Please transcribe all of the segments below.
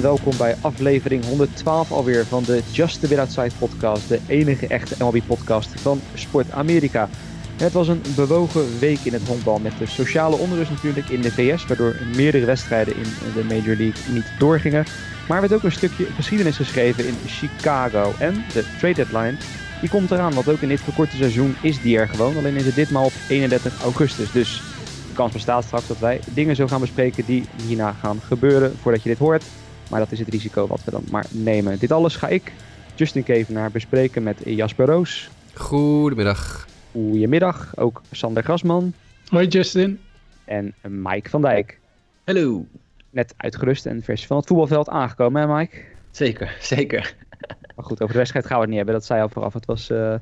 En welkom bij aflevering 112 alweer van de Just the Bit Outside podcast. De enige echte MLB podcast van Sport Amerika. Het was een bewogen week in het honkbal met de sociale onrust natuurlijk in de VS, waardoor meerdere wedstrijden in de Major League niet doorgingen. Maar er werd ook een stukje geschiedenis geschreven in Chicago. En de trade deadline, die komt eraan, want ook in dit verkorte seizoen is die er gewoon. Alleen is het ditmaal op 31 augustus. Dus de kans bestaat straks dat wij dingen zo gaan bespreken die hierna gaan gebeuren voordat je dit hoort. Maar dat is het risico wat we dan maar nemen. Dit alles ga ik, Justin Kevenaar, bespreken met Jasper Roos. Goedemiddag. Goedemiddag, ook Sander Grasman. Hoi Justin. En Mike van Dijk. Hallo. Net uitgerust en vers van het voetbalveld aangekomen, hè Mike? Zeker, zeker. Maar goed, over de wedstrijd gaan we het niet hebben. Dat zei al vooraf. Het was uh,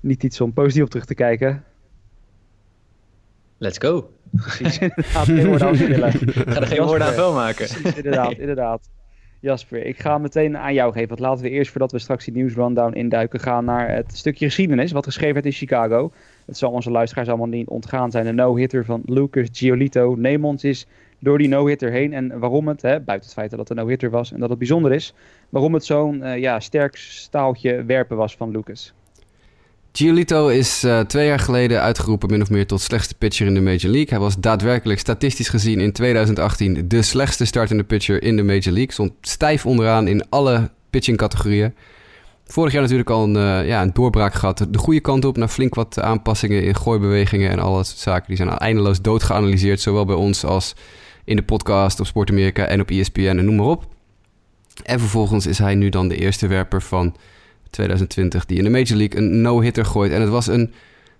niet iets om positief op terug te kijken. Let's go. Precies, inderdaad. Geen woorden aan willen. Ga er geen woorden aan vuil maken. Precies, inderdaad, inderdaad. Jasper, ik ga meteen aan jou geven. Want laten we eerst, voordat we straks die nieuws rundown induiken, gaan naar het stukje geschiedenis wat geschreven werd in Chicago. Het zal onze luisteraars allemaal niet ontgaan zijn. De no-hitter van Lucas Giolito. Neem ons eens door die no-hitter heen. En waarom het, hè, buiten het feit dat het een no-hitter was en dat het bijzonder is, waarom het zo'n uh, ja, sterk staaltje werpen was van Lucas. Giolito is uh, twee jaar geleden uitgeroepen min of meer tot slechtste pitcher in de Major League. Hij was daadwerkelijk statistisch gezien in 2018 de slechtste startende pitcher in de Major League. Stond stijf onderaan in alle pitching categorieën. Vorig jaar natuurlijk al een, uh, ja, een doorbraak gehad. De goede kant op naar flink wat aanpassingen in gooibewegingen en al dat soort zaken. Die zijn eindeloos dood geanalyseerd, zowel bij ons als in de podcast op Sport Amerika en op ESPN en noem maar op. En vervolgens is hij nu dan de eerste werper van 2020 die in de Major League een no-hitter gooit. En het was een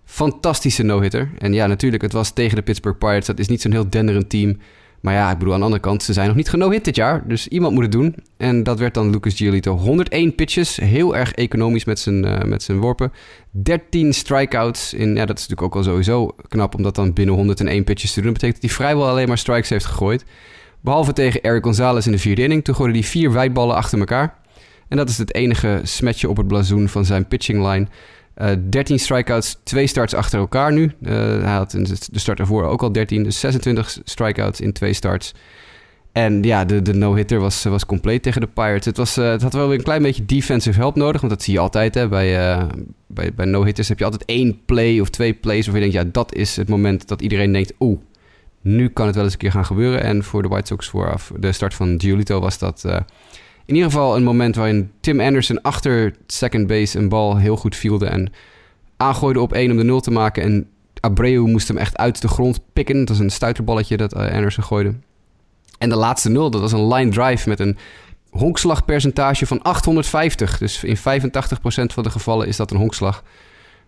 fantastische no-hitter. En ja, natuurlijk, het was tegen de Pittsburgh Pirates. Dat is niet zo'n heel denderend team. Maar ja, ik bedoel, aan de andere kant, ze zijn nog niet geno-hit dit jaar. Dus iemand moet het doen. En dat werd dan Lucas Giolito. 101 pitches, heel erg economisch met zijn, uh, met zijn worpen. 13 strikeouts. In, ja, dat is natuurlijk ook al sowieso knap om dat dan binnen 101 pitches te doen. Dat betekent dat hij vrijwel alleen maar strikes heeft gegooid. Behalve tegen Eric Gonzalez in de vierde inning. Toen gooide hij vier wijdballen achter elkaar. En dat is het enige smetje op het blazoen van zijn pitching line. Uh, 13 strikeouts, twee starts achter elkaar nu. Uh, hij had in de start ervoor ook al 13, dus 26 strikeouts in twee starts. En ja, de, de no-hitter was, was compleet tegen de Pirates. Het, was, uh, het had wel weer een klein beetje defensive help nodig, want dat zie je altijd. Hè. Bij, bij, bij no-hitters heb je altijd één play of twee plays waarvan je denkt... ja, dat is het moment dat iedereen denkt... oeh, nu kan het wel eens een keer gaan gebeuren. En voor de White Sox vooraf de start van Giolito was dat in ieder geval een moment waarin Tim Anderson achter second base een bal heel goed vielde en aangooide op 1 om de 0 te maken. En Abreu moest hem echt uit de grond pikken. Dat was een stuiterballetje dat eh, Anderson gooide. En de laatste 0, dat was een line drive met een honkslagpercentage van 850. Dus in 85% van de gevallen is dat een honkslag.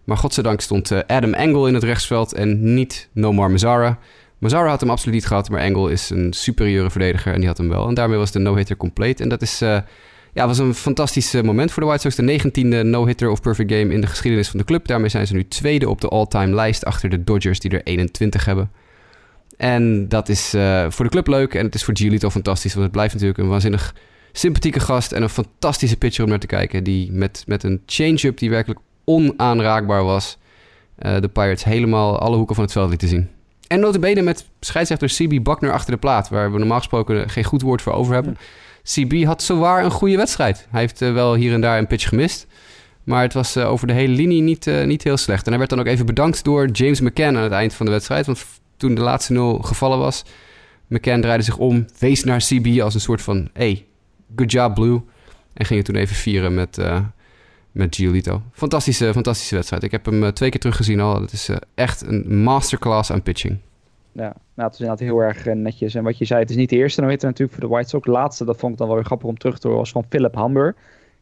Maar godzijdank stond eh, Adam Engel in het rechtsveld en niet Nomar Mazara. Mazara had hem absoluut niet gehad, maar Engel is een superieure verdediger en die had hem wel. En daarmee was de no-hitter compleet. En dat is, uh, ja, was een fantastisch moment voor de White Sox. De 19e no-hitter of perfect game in de geschiedenis van de club. Daarmee zijn ze nu tweede op de all-time lijst achter de Dodgers, die er 21 hebben. En dat is uh, voor de club leuk en het is voor Giolito fantastisch, want het blijft natuurlijk een waanzinnig sympathieke gast en een fantastische pitcher om naar te kijken. Die met, met een change-up die werkelijk onaanraakbaar was, de Pirates helemaal alle hoeken van het veld lieten zien. En notabene met scheidsrechter CB Buckner achter de plaat... waar we normaal gesproken geen goed woord voor over hebben. CB had zowaar een goede wedstrijd. Hij heeft uh, wel hier en daar een pitch gemist... Maar het was uh, over de hele linie niet, uh, niet heel slecht. En hij werd dan ook even bedankt door James McCann aan het eind van de wedstrijd. Want toen de laatste nul gevallen was... McCann draaide zich om, wees naar CB als een soort van... Hey, good job Blue. En ging het toen even vieren met, met Giolito. Fantastische, fantastische wedstrijd. Ik heb hem uh, twee keer teruggezien al. Het is uh, echt een masterclass aan pitching. Ja, nou, het is inderdaad heel erg uh, netjes. En wat je zei, het is niet de eerste no-hitter natuurlijk voor de White Sox. De laatste, dat vond ik dan wel weer grappig om terug te horen, was van Philip Humber.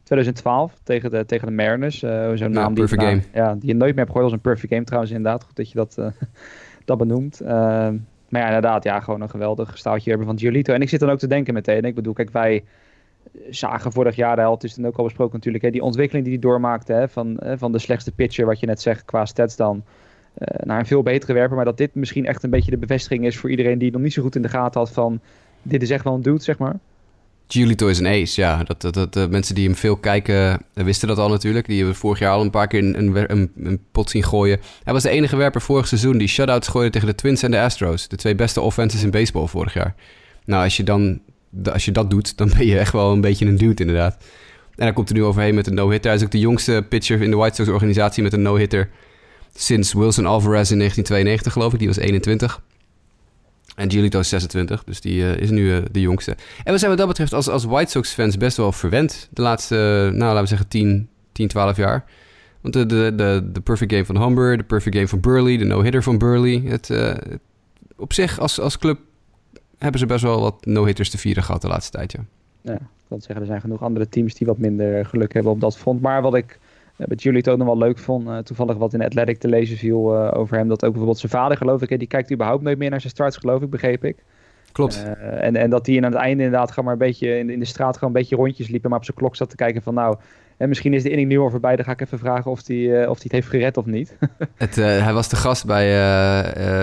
2012 tegen de, tegen de Mariners. Zo'n naam perfect die, game. Ja, die je nooit meer hebt gehoord als een perfect game trouwens inderdaad. Goed dat je dat, dat benoemt. maar ja, inderdaad, ja, gewoon een geweldig staaltje hebben van Giolito. En ik zit dan ook te denken meteen. Ik bedoel, kijk, wij zagen vorig jaar de is dan ook al besproken natuurlijk, hè, die ontwikkeling die hij doormaakte hè, van, van de slechtste pitcher, wat je net zegt, qua stats dan, uh, naar een veel betere werper. Maar dat dit misschien echt een beetje de bevestiging is voor iedereen die nog niet zo goed in de gaten had van, dit is echt wel een dude, zeg maar. Giolito is een ace, ja. Dat, dat, dat, de mensen die hem veel kijken, wisten dat al natuurlijk. Die hebben vorig jaar al een paar keer een, een, een, een pot zien gooien. Hij was de enige werper vorig seizoen die shutouts gooide tegen de Twins en de Astros. De twee beste offenses in baseball vorig jaar. Nou, als je dan als je dat doet, dan ben je echt wel een beetje een dude inderdaad. En hij komt er nu overheen met een no-hitter. Hij is ook de jongste pitcher in de White Sox organisatie met een no-hitter sinds Wilson Alvarez in 1992 geloof ik. Die was 21. En Giolito is 26, dus die uh, is nu uh, de jongste. En we zijn wat dat betreft als, als White Sox-fans best wel verwend de laatste, nou laten we zeggen 10, 10 12 jaar. Want de, de, de, perfect game van Humber, de perfect game van Burley, de no-hitter van Burley. Het, uh, op zich als, als club hebben ze best wel wat no-hitters te vieren gehad de laatste tijd, ja. Ja, ik kan zeggen, er zijn genoeg andere teams die wat minder geluk hebben op dat front. Maar wat ik met jullie het ook nog wel leuk vond. Uh, toevallig wat in Athletic te lezen viel uh, over hem. Dat ook bijvoorbeeld zijn vader, geloof ik, die kijkt überhaupt nooit meer naar zijn starts, geloof ik, begreep ik. Klopt. Uh, en, en dat hij aan het einde inderdaad gewoon maar een beetje in, in de straat gewoon een beetje rondjes liep. En maar op zijn klok zat te kijken van nou, en misschien is de inning nu al voorbij. Dan ga ik even vragen of hij of het heeft gered of niet. het, hij was de gast bij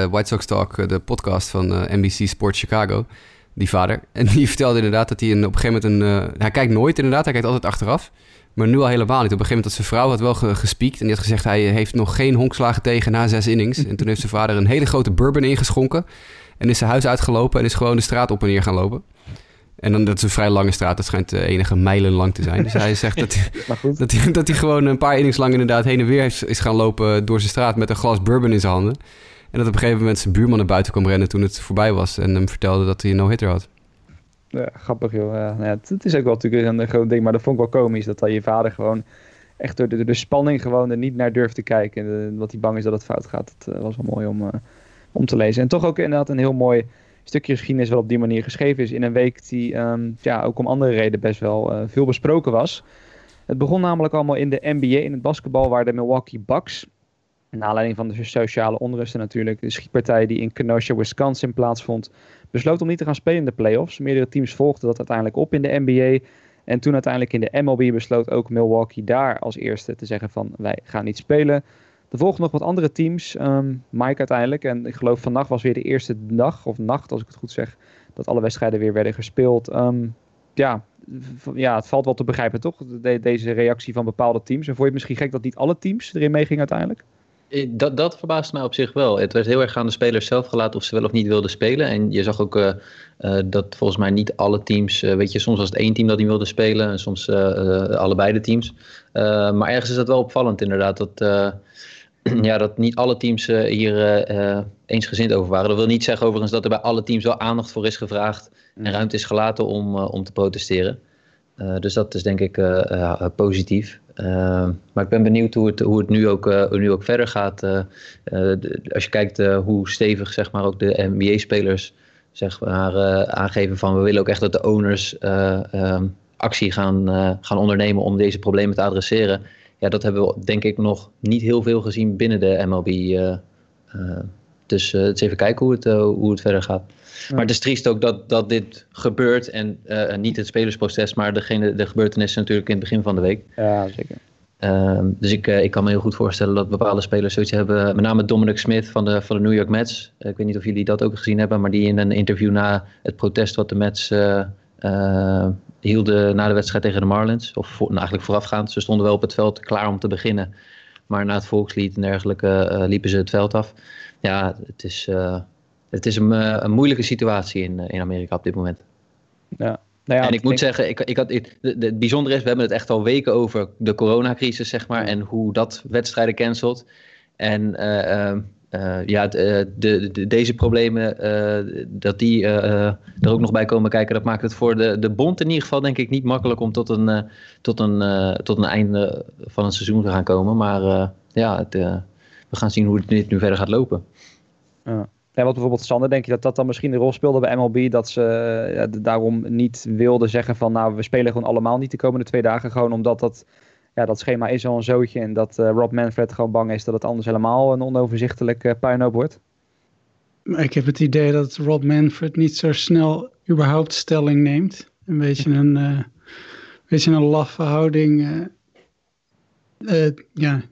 White Sox Talk, de podcast van NBC Sports Chicago. Die vader. En die vertelde inderdaad dat hij een, op een gegeven moment een... hij kijkt nooit inderdaad, hij kijkt altijd achteraf. Maar nu al helemaal niet. Op een gegeven moment had zijn vrouw had wel gespiekt. En die had gezegd, hij heeft nog geen honkslagen tegen na zes innings. En toen heeft zijn vader een hele grote bourbon ingeschonken. En is zijn huis uitgelopen en is gewoon de straat op en neer gaan lopen. En dan, dat is een vrij lange straat. Dat schijnt uh, enige mijlen lang te zijn. Dus hij zegt dat, hij, dat, hij, dat hij gewoon een paar innings lang inderdaad heen en weer is, is gaan lopen door zijn straat met een glas bourbon in zijn handen. En dat op een gegeven moment zijn buurman naar buiten kwam rennen toen het voorbij was. En hem vertelde dat hij een no-hitter had. Ja, grappig joh. Ja, nou ja, het, is ook wel natuurlijk een groot ding, maar dat vond ik wel komisch. Dat dan je vader gewoon echt door de, de, spanning gewoon er niet naar durft te kijken. En wat hij bang is dat het fout gaat. Dat uh, was wel mooi om, uh, om te lezen. En toch ook inderdaad een heel mooi stukje geschiedenis wel op die manier geschreven is. In een week die um, ja, ook om andere redenen best wel uh, veel besproken was. Het begon namelijk allemaal in de NBA, in het basketbal, waar de Milwaukee Bucks... Naar aanleiding van de sociale onrusten natuurlijk. De schietpartij die in Kenosha, Wisconsin plaatsvond besloot om niet te gaan spelen in de playoffs. Meerdere teams volgden dat uiteindelijk op in de NBA. En toen uiteindelijk in de MLB besloot ook Milwaukee daar als eerste te zeggen van wij gaan niet spelen. Er volgden nog wat andere teams, um, Mike uiteindelijk. En ik geloof vannacht was weer de eerste dag, of nacht als ik het goed zeg, dat alle wedstrijden weer werden gespeeld. Um, ja, ja, het valt wel te begrijpen toch, de, deze reactie van bepaalde teams. En vond je het misschien gek dat niet alle teams erin meegingen uiteindelijk? Eh, dat, dat verbaast mij op zich wel. Het werd heel erg aan de spelers zelf gelaten of ze wel of niet wilden spelen. En je zag ook uh, uh, dat volgens mij niet alle teams, weet je, soms was het één team dat niet wilde spelen en soms allebei de teams. maar ergens is dat wel opvallend inderdaad, dat, ja, dat niet alle teams hier eensgezind over waren. Dat wil niet zeggen overigens dat er bij alle teams wel aandacht voor is gevraagd en mm. ruimte is gelaten om, om te protesteren. dus dat is denk ik positief. Uh, maar ik ben benieuwd hoe het, hoe het nu, ook, nu ook verder gaat. De, als je kijkt hoe stevig zeg maar, ook de NBA-spelers zeg maar, aangeven van we willen ook echt dat de owners um, actie gaan, gaan ondernemen om deze problemen te adresseren. Ja, dat hebben we denk ik nog niet heel veel gezien binnen de MLB. dus het is even kijken hoe het, hoe het verder gaat. Maar het is triest ook dat, dat dit gebeurt en uh, niet het spelersproces, maar degene, de gebeurtenissen natuurlijk in het begin van de week. Ja, zeker. Uh, dus ik, uh, ik kan me heel goed voorstellen dat bepaalde spelers zoiets hebben. Met name Dominic Smith van de, van de New York Mets. ik weet niet of jullie dat ook gezien hebben, maar die in een interview na het protest wat de Mets hielden na de wedstrijd tegen de Marlins, of voor, nou, eigenlijk voorafgaand, ze stonden wel op het veld klaar om te beginnen. Maar na het volkslied en dergelijke liepen ze het veld af. Ja, het is, het is een, eh, een moeilijke situatie in, eh, in Amerika op dit moment. Ja. Nou ja, en ik moet zeggen, ik, ik had, ik, het bijzondere is, we hebben het echt al weken over de coronacrisis, zeg maar, en hoe dat wedstrijden cancelt. En uh, ja, de, de, deze problemen, dat die er ook nog bij komen kijken, dat maakt het voor de, de bond in ieder geval, denk ik, niet makkelijk om tot een, tot een, tot een einde van het seizoen te gaan komen. Maar ja, het, we gaan zien hoe dit nu verder gaat lopen. Ja. Wat bijvoorbeeld Sander, denk je dat dat dan misschien een rol speelde bij MLB? Dat ze daarom niet wilden zeggen van nou, we spelen gewoon allemaal niet de komende twee dagen. Gewoon omdat dat, ja, dat schema is al een zootje. En dat uh, Rob Manfred gewoon bang is dat het anders helemaal een onoverzichtelijk uh, puinhoop wordt. Ik heb het idee dat Rob Manfred niet zo snel überhaupt stelling neemt. Een beetje een, uh, beetje een laffe houding. ja,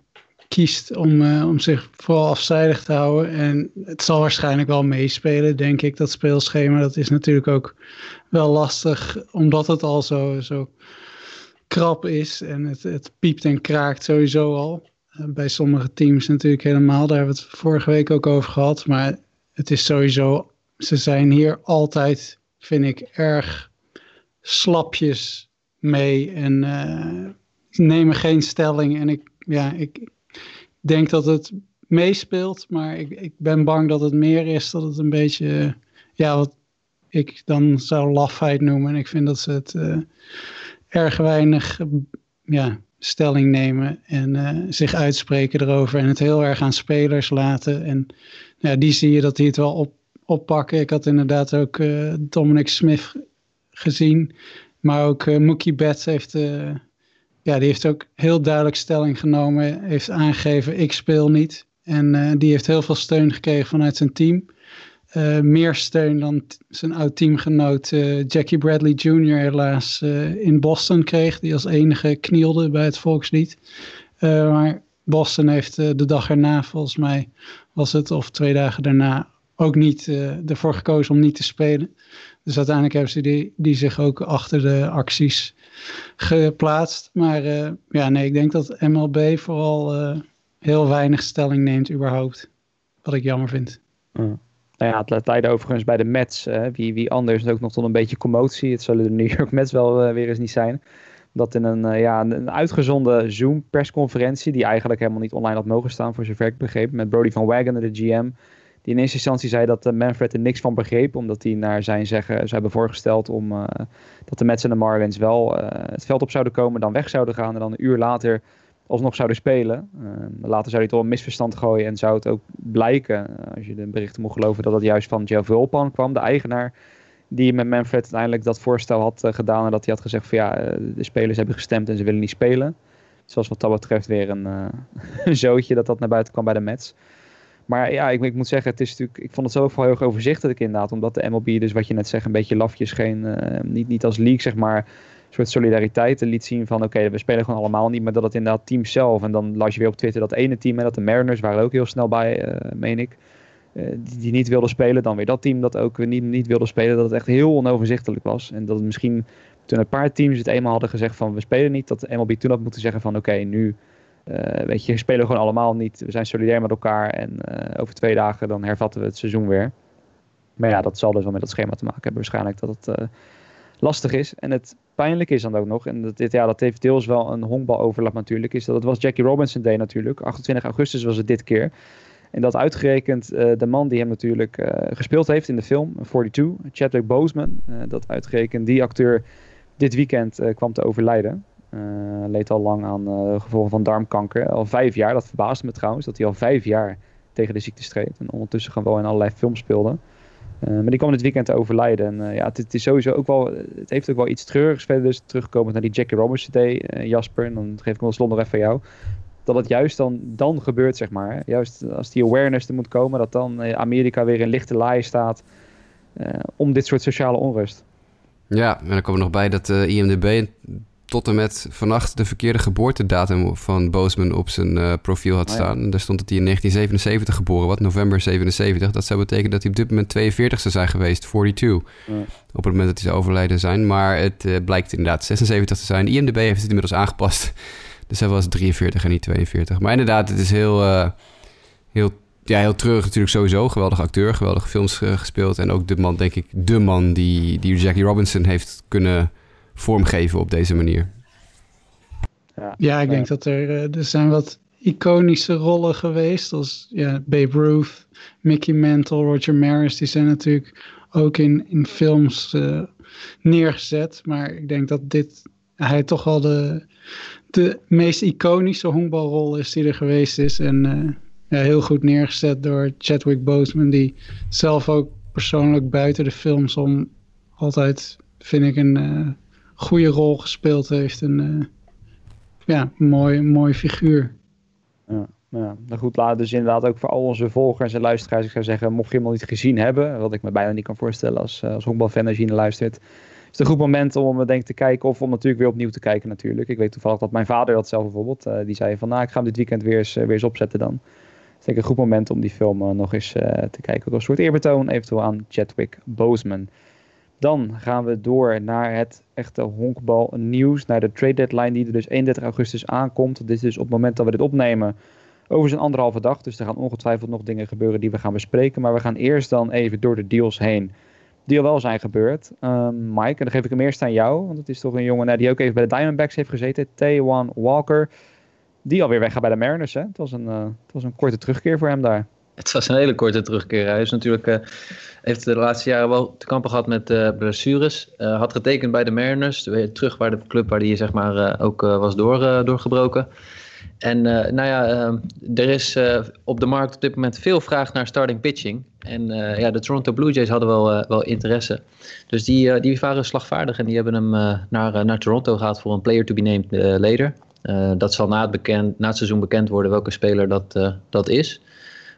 kiest om, om zich vooral afzijdig te houden. En het zal waarschijnlijk wel meespelen, denk ik, dat speelschema. Dat is natuurlijk ook wel lastig, omdat het al zo, zo krap is. En het, het piept en kraakt sowieso al. Uh, bij sommige teams natuurlijk helemaal. Daar hebben we het vorige week ook over gehad. Maar het is sowieso, ze zijn hier altijd, vind ik, erg slapjes mee en uh, nemen geen stelling. En ik, ja, ik denk dat het meespeelt, maar ik, ik ben bang dat het meer is dat het een beetje, ja, wat ik dan zou lafheid noemen. En ik vind dat ze het uh, erg weinig ja, stelling nemen en uh, zich uitspreken erover en het heel erg aan spelers laten. En ja, die zie je dat die het wel op, oppakken. Ik had inderdaad ook uh, Dominic Smith gezien, maar ook uh, Mookie Betts heeft, ja, die heeft ook heel duidelijk stelling genomen, heeft aangegeven ik speel niet. En die heeft heel veel steun gekregen vanuit zijn team. Uh, meer steun dan zijn oud-teamgenoot uh, Jackie Bradley Jr. helaas uh, in Boston kreeg. Die als enige knielde bij het volkslied. maar Boston heeft de dag erna, volgens mij was het, of twee dagen daarna, ook niet ervoor gekozen om niet te spelen. Dus uiteindelijk hebben ze die, die zich ook achter de acties geplaatst. Maar ja, nee, ik denk dat MLB vooral heel weinig stelling neemt überhaupt. Wat ik jammer vind. Nou ja, het leidde overigens bij de Mets. wie, wie anders ook nog tot een beetje commotie. Het zullen de New York Mets wel uh, weer eens niet zijn. Dat in een, uh, ja, een, uitgezonde Zoom persconferentie, die eigenlijk helemaal niet online had mogen staan, voor zover ik begreep, met Brody van Wagner, de GM. Die in eerste instantie zei dat uh, Manfred er niks van begreep, omdat hij naar zijn zeggen zou hebben voorgesteld om dat de Mets en de Marlins wel het veld op zouden komen, dan weg zouden gaan en dan een uur later alsnog zouden spelen. Uh, later zou hij toch een misverstand gooien en zou het ook blijken, uh, als je de berichten moet geloven, dat het juist van Joe Vulpan kwam, de eigenaar, die met Manfred uiteindelijk dat voorstel had uh, gedaan en dat hij had gezegd van ja, de spelers hebben gestemd en ze willen niet spelen. Zoals wat dat betreft weer een, een zootje dat dat naar buiten kwam bij de Mets. Maar ja, ik, ik, moet zeggen, het is natuurlijk, ik vond het zo heel erg overzichtelijk inderdaad, omdat de MLB dus wat je net zegt, een beetje lafjes, geen, niet, niet als league zeg maar soort solidariteit liet zien van oké, we spelen gewoon allemaal niet, maar dat het inderdaad team zelf. En dan las je weer op Twitter dat ene team en dat de Mariners waren ook heel snel bij, uh, meen ik. Uh, die, niet wilden spelen. Dan weer dat team dat ook niet, niet wilde spelen. Dat het echt heel onoverzichtelijk was. En dat het misschien toen een paar teams het eenmaal hadden gezegd van we spelen niet. Dat MLB toen had moeten zeggen van oké, nu uh, weet je, spelen gewoon allemaal niet. We zijn solidair met elkaar. En over twee dagen dan hervatten we het seizoen weer. Maar ja, dat zal dus wel met dat schema te maken hebben waarschijnlijk. Dat het lastig is. En het pijnlijk is dan ook nog, en dat, ja, dat heeft deels wel een honkbaloverlap natuurlijk, is dat het was Jackie Robinson Day natuurlijk. 28 augustus was het dit keer. En dat uitgerekend uh, de man die hem natuurlijk uh, gespeeld heeft in de film, 42, Chadwick Boseman, uh, dat uitgerekend die acteur dit weekend kwam te overlijden. leed al lang aan gevolgen van darmkanker. Al vijf jaar, dat verbaasde me trouwens, dat hij al vijf jaar tegen de ziekte streed. En ondertussen gewoon in allerlei films speelde. Uh, maar die kwam dit weekend te overlijden. En uh, ja, het, is sowieso ook wel. Het heeft ook wel iets treurigs verder. Dus terugkomend naar die Jackie Robinson Day, uh, Jasper. En dan geef ik wel slot nog even aan jou. Dat het juist dan, dan gebeurt, zeg maar. Juist als die awareness er moet komen, dat dan Amerika weer in lichte laaien staat. om dit soort sociale onrust. Ja, en dan komen we nog bij dat IMDB tot en met vannacht de verkeerde geboortedatum van Boosman op zijn uh, profiel had oh staan. Oh Daar stond dat hij in 1977 geboren was, november 77. Dat zou betekenen dat hij op dit moment 42 zou zijn geweest, 42. Ja. Op het moment dat hij zou overlijden zijn. Maar het uh, blijkt inderdaad 76 te zijn. IMDb heeft het inmiddels aangepast. Dus hij was 43 en niet 42. Maar inderdaad, het is heel, uh, heel, ja, heel treurig natuurlijk sowieso. Geweldige acteur, geweldige films gespeeld. En ook de man, denk ik, de man die, die Jackie Robinson heeft kunnen vormgeven op deze manier. Ja, ja ik denk dat er, eh, er zijn wat iconische rollen geweest. Als ja, Babe Ruth, Mickey Mantle, Roger Maris. Die zijn natuurlijk ook in, in films uh, neergezet. Maar ik denk dat dit hij toch wel de, de meest iconische honkbalrol is die er geweest is. En uh, ja, heel goed neergezet door Chadwick Boseman. Die zelf ook persoonlijk buiten de films om altijd, vind ik, een goede rol gespeeld heeft. En uh, ja, mooi, mooi figuur. Ja, ja, nou goed, laat dus inderdaad ook voor al onze volgers en luisteraars, ik zou zeggen, mocht je hem nog niet gezien hebben, wat ik me bijna niet kan voorstellen als, eh, als honkbalfan als luistert, is het een goed moment om denk te kijken of om natuurlijk weer opnieuw te kijken natuurlijk. Ik weet toevallig dat mijn vader dat zelf bijvoorbeeld, die zei van nou, ik ga hem dit weekend weer eens, weer eens opzetten dan. Het is denk ik een goed moment om die film nog eens te kijken. Ook als soort eerbetoon eventueel aan Chadwick Boseman. Dan gaan we door naar het echte honkbal nieuws. Naar de trade deadline die er dus 31 augustus aankomt. Dit is dus op het moment dat we dit opnemen over zijn anderhalve dag. Dus er gaan ongetwijfeld nog dingen gebeuren die we gaan bespreken. Maar we gaan eerst dan even door de deals heen. die al wel zijn gebeurd. Um, Mike, en dan geef ik hem eerst aan jou. Want het is toch een jongen nou, die ook even bij de Diamondbacks heeft gezeten. T1 Walker. Die alweer weggaat bij de Mariners. Hè? Het, was een, uh, het was een korte terugkeer voor hem daar. Het was een hele korte terugkeer. Hij is natuurlijk, uh, heeft de laatste jaren wel te kampen gehad met uh, blessures. had getekend bij de Mariners. Terug bij de club waar hij zeg maar, ook was door, doorgebroken. En nou ja, er is op de markt op dit moment veel vraag naar starting pitching. En ja, de Toronto Blue Jays hadden wel, wel interesse. Dus die, die waren slagvaardig en die hebben hem naar, naar Toronto gehaald voor een player to be named later. dat zal na het, bekend, na het seizoen bekend worden welke speler dat, dat is.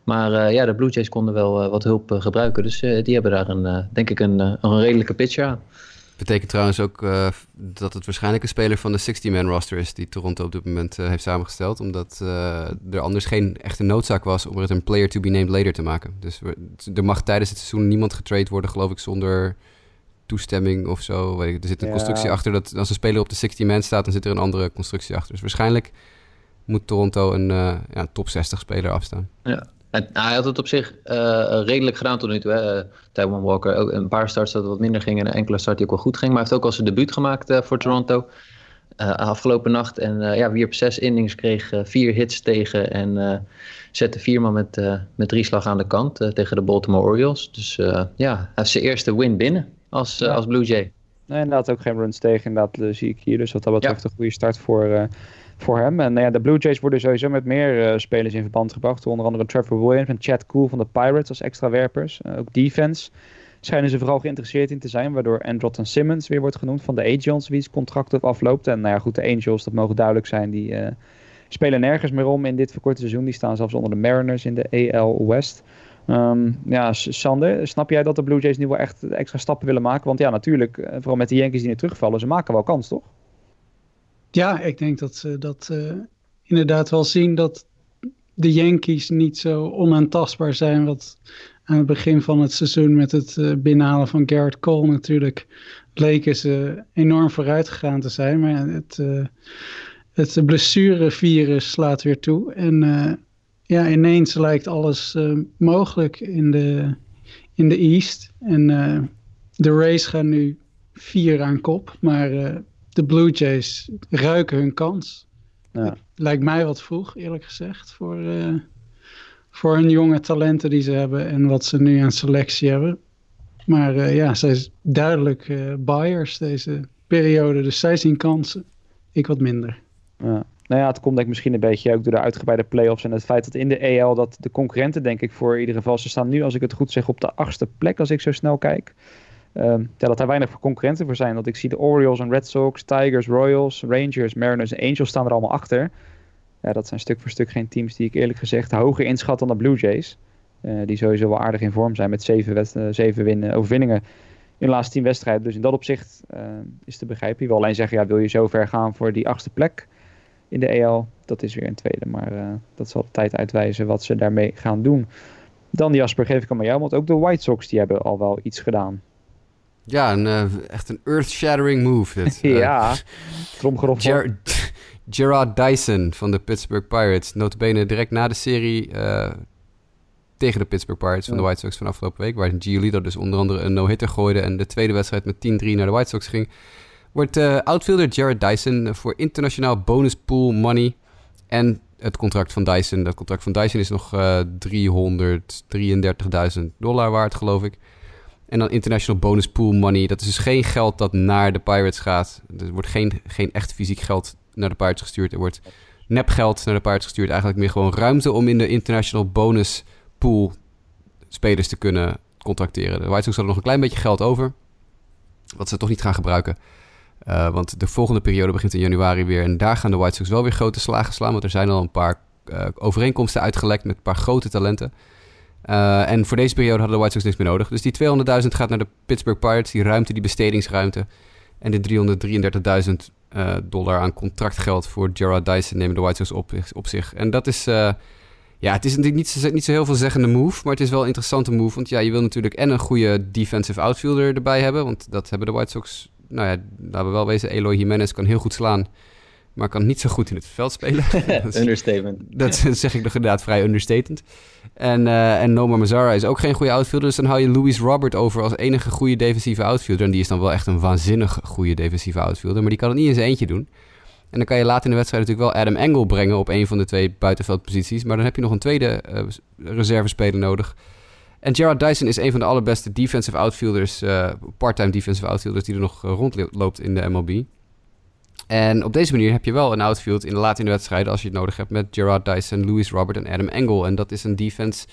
Maar uh, ja, de Blue Jays konden wel uh, wat hulp uh, gebruiken. Dus die hebben daar een, denk ik een, een redelijke pitcher aan. Betekent trouwens ook dat het waarschijnlijk een speler van de 60-man roster is die Toronto op dit moment heeft samengesteld. Omdat er anders geen echte noodzaak was om het een player to be named later te maken. Dus er mag tijdens het seizoen niemand getrade worden, geloof ik, zonder toestemming of zo. Er zit een ja. constructie achter dat als een speler op de 60 man staat, dan zit er een andere constructie achter. Dus waarschijnlijk moet Toronto een ja, top 60 speler afstaan. Ja, en, hij had het op zich uh, redelijk gedaan tot nu toe. Hè. Uh, Taiwan Walker, ook een paar starts dat wat minder ging en een enkele start die ook wel goed ging. Maar hij heeft ook al zijn debuut gemaakt uh, voor Toronto afgelopen nacht. En ja, wierp zes innings, kreeg vier hits tegen en zette vier man met, met drie slag aan de kant tegen de Baltimore Orioles. Dus ja, hij heeft zijn eerste win binnen als, ja. als Blue Jay. Nee, inderdaad ook geen runs tegen, inderdaad zie ik hier. Dus wat dat betreft ja. een goede start voor voor hem. En nou ja, de Blue Jays worden sowieso met meer uh, spelers in verband gebracht. Onder andere Trevor Williams en Chad Cool van de Pirates als extra werpers. Uh, ook defense schijnen ze vooral geïnteresseerd in te zijn. Waardoor Andrelton Simmons weer wordt genoemd van de Angels, wie's contract op afloopt. En nou ja, goed, de Angels, dat mogen duidelijk zijn, die uh, spelen nergens meer om in dit verkorte seizoen. Die staan zelfs onder de Mariners in de AL West. Um, ja, Sander, snap jij dat de Blue Jays nu wel echt extra stappen willen maken? Want ja, natuurlijk, vooral met de Yankees die nu terugvallen, ze maken wel kans, toch? Ja, ik denk dat ze dat uh, inderdaad wel zien dat de Yankees niet zo onaantastbaar zijn. Wat aan het begin van het seizoen met het uh, binnenhalen van Garrett Cole natuurlijk leken ze enorm vooruit gegaan te zijn. Maar het, uh, het blessurevirus slaat weer toe. En ja, ineens lijkt alles mogelijk in de, in de East. En de Rays gaan nu vier aan kop. Maar de Blue Jays ruiken hun kans. Ja. Lijkt mij wat vroeg, eerlijk gezegd, voor, uh, voor hun jonge talenten die ze hebben en wat ze nu aan selectie hebben. Maar uh, ja, zij is duidelijk uh, buyers deze periode, dus zij zien kansen. Ik wat minder. Ja. Nou ja, het komt denk ik misschien een beetje ook door de uitgebreide playoffs en het feit dat in de EL dat de concurrenten denk ik voor in ieder geval, ze staan nu als ik het goed zeg op de achtste plek als ik zo snel kijk. Um, ja, dat er weinig concurrenten voor zijn. Want ik zie de Orioles en Red Sox, Tigers, Royals, Rangers, Mariners en Angels staan er allemaal achter. Ja, dat zijn stuk voor stuk geen teams die ik eerlijk gezegd hoger inschat dan de Blue Jays. Uh, die sowieso wel aardig in vorm zijn met zeven, uh, zeven winnen, overwinningen in de laatste tien wedstrijden. Dus in dat opzicht uh, is te begrijpen. Je wil alleen zeggen, ja, wil je zo ver gaan voor die achtste plek in de EL? Dat is weer een tweede, maar dat zal de tijd uitwijzen wat ze daarmee gaan doen. Dan Jasper, geef ik hem aan jou, want ook de White Sox die hebben al wel iets gedaan. Ja, een, uh, echt een earth-shattering move. Dit. ja, tromgeroffel. Ger Gerard Dyson van de Pittsburgh Pirates. Notabene direct na de serie uh, tegen de Pittsburgh Pirates van ja. de White Sox van afgelopen week. Waar Giolito dus onder andere een no-hitter gooide en de tweede wedstrijd met 10-3 naar de White Sox ging. Wordt uh, outfielder Jared Dyson voor internationaal bonus pool money. En het contract van Dyson. Dat contract van Dyson is nog uh, 333.000 dollar waard, geloof ik. En dan international bonus pool money. Dat is dus geen geld dat naar de Pirates gaat. Er wordt geen, geen echt fysiek geld naar de Pirates gestuurd. Er wordt nepgeld naar de Pirates gestuurd. Eigenlijk meer gewoon ruimte om in de international bonus pool spelers te kunnen contracteren. De White Sox hadden nog een klein beetje geld over. Wat ze toch niet gaan gebruiken. Uh, want de volgende periode begint in januari weer. En daar gaan de White Sox wel weer grote slagen slaan. Want er zijn al een paar uh, overeenkomsten uitgelekt met een paar grote talenten. Uh, en voor deze periode hadden de White Sox niks meer nodig. Dus die 200.000 gaat naar de Pittsburgh Pirates, die ruimte, die bestedingsruimte. En de 333.000 uh, dollar aan contractgeld voor Gerard Dyson nemen de White Sox op, op zich. En dat is, uh, ja, het is natuurlijk niet, niet zo heel veel zeggende move, maar het is wel een interessante move. Want ja, je wil natuurlijk en een goede defensive outfielder erbij hebben, want dat hebben de White Sox, nou ja, laten we wel wezen, Eloy Jimenez kan heel goed slaan. Maar kan niet zo goed in het veld spelen. Understatement. Dat zeg ik nog inderdaad vrij understatement. En, uh, en Noma Mazzara is ook geen goede outfielder. Dus dan hou je Louis Robert over als enige goede defensieve outfielder. En die is dan wel echt een waanzinnig goede defensieve outfielder. Maar die kan het niet in zijn eentje doen. En dan kan je later in de wedstrijd natuurlijk wel Adam Engel brengen op een van de twee buitenveldposities. Maar dan heb je nog een tweede uh, reservespeler nodig. En Gerard Dyson is een van de allerbeste defensive outfielders, uh, part-time defensive outfielders die er nog rondloopt in de MLB. En op deze manier heb je wel een outfield in de late in de wedstrijd als je het nodig hebt met Gerard Dyson, Louis Robert en Adam Engel. En dat is een defense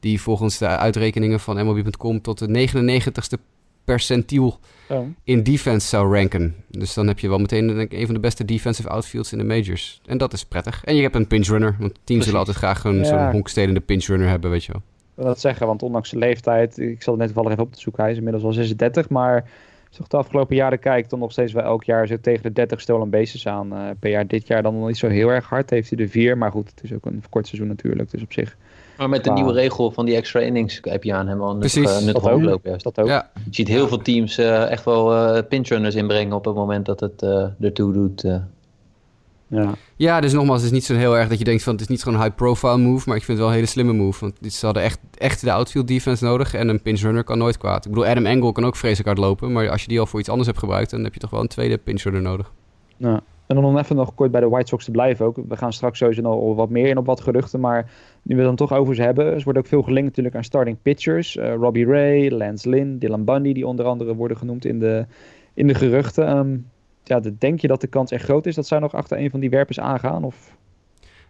die volgens de uitrekeningen van MLB.com tot de 99ste percentiel oh. in defense zou ranken. Dus dan heb je wel meteen denk ik, een van de beste defensive outfields in de majors. En dat is prettig. En je hebt een pinch runner, want teams zullen altijd graag een, ja. zo'n honkstelende pinch runner hebben, weet je wel. Ik wil dat zeggen, want ondanks zijn leeftijd, ik zal het net toevallig even op te zoeken, hij is inmiddels al 36, maar als ik de afgelopen jaren kijk, dan nog steeds wel elk jaar zo tegen de 30 stolen bases aan uh, per jaar. Dit jaar dan nog niet zo heel erg hard, heeft hij de vier, maar goed, het is ook een kort seizoen natuurlijk, dus op zich... Maar met de nieuwe regel van die extra innings heb je aan hem al nuttig, nuttig oplopen. Juist. Dat ook. Ja. Je ziet heel veel teams uh, echt wel uh, pinchrunners inbrengen op het moment dat het uh, ertoe doet. Ja. ja, dus nogmaals, het is niet zo heel erg dat je denkt van het is niet gewoon een high-profile move, maar ik vind het wel een hele slimme move. Want ze hadden echt, echt de outfield defense nodig en een pinch runner kan nooit kwaad. Ik bedoel, Adam Engel kan ook vreselijk hard lopen, maar als je die al voor iets anders hebt gebruikt, dan heb je toch wel een tweede pinch runner nodig. Ja. En dan even nog kort bij de White Sox te blijven ook. We gaan straks sowieso nog wat meer in op wat geruchten. Maar nu we het dan toch over ze hebben. Er wordt ook veel gelinkt natuurlijk aan starting pitchers. Uh, Robbie Ray, Lance Lynn, Dylan Bundy. Die onder andere worden genoemd in de, in de geruchten. Um, ja, denk je dat de kans echt groot is dat zij nog achter een van die werpers aangaan? Of...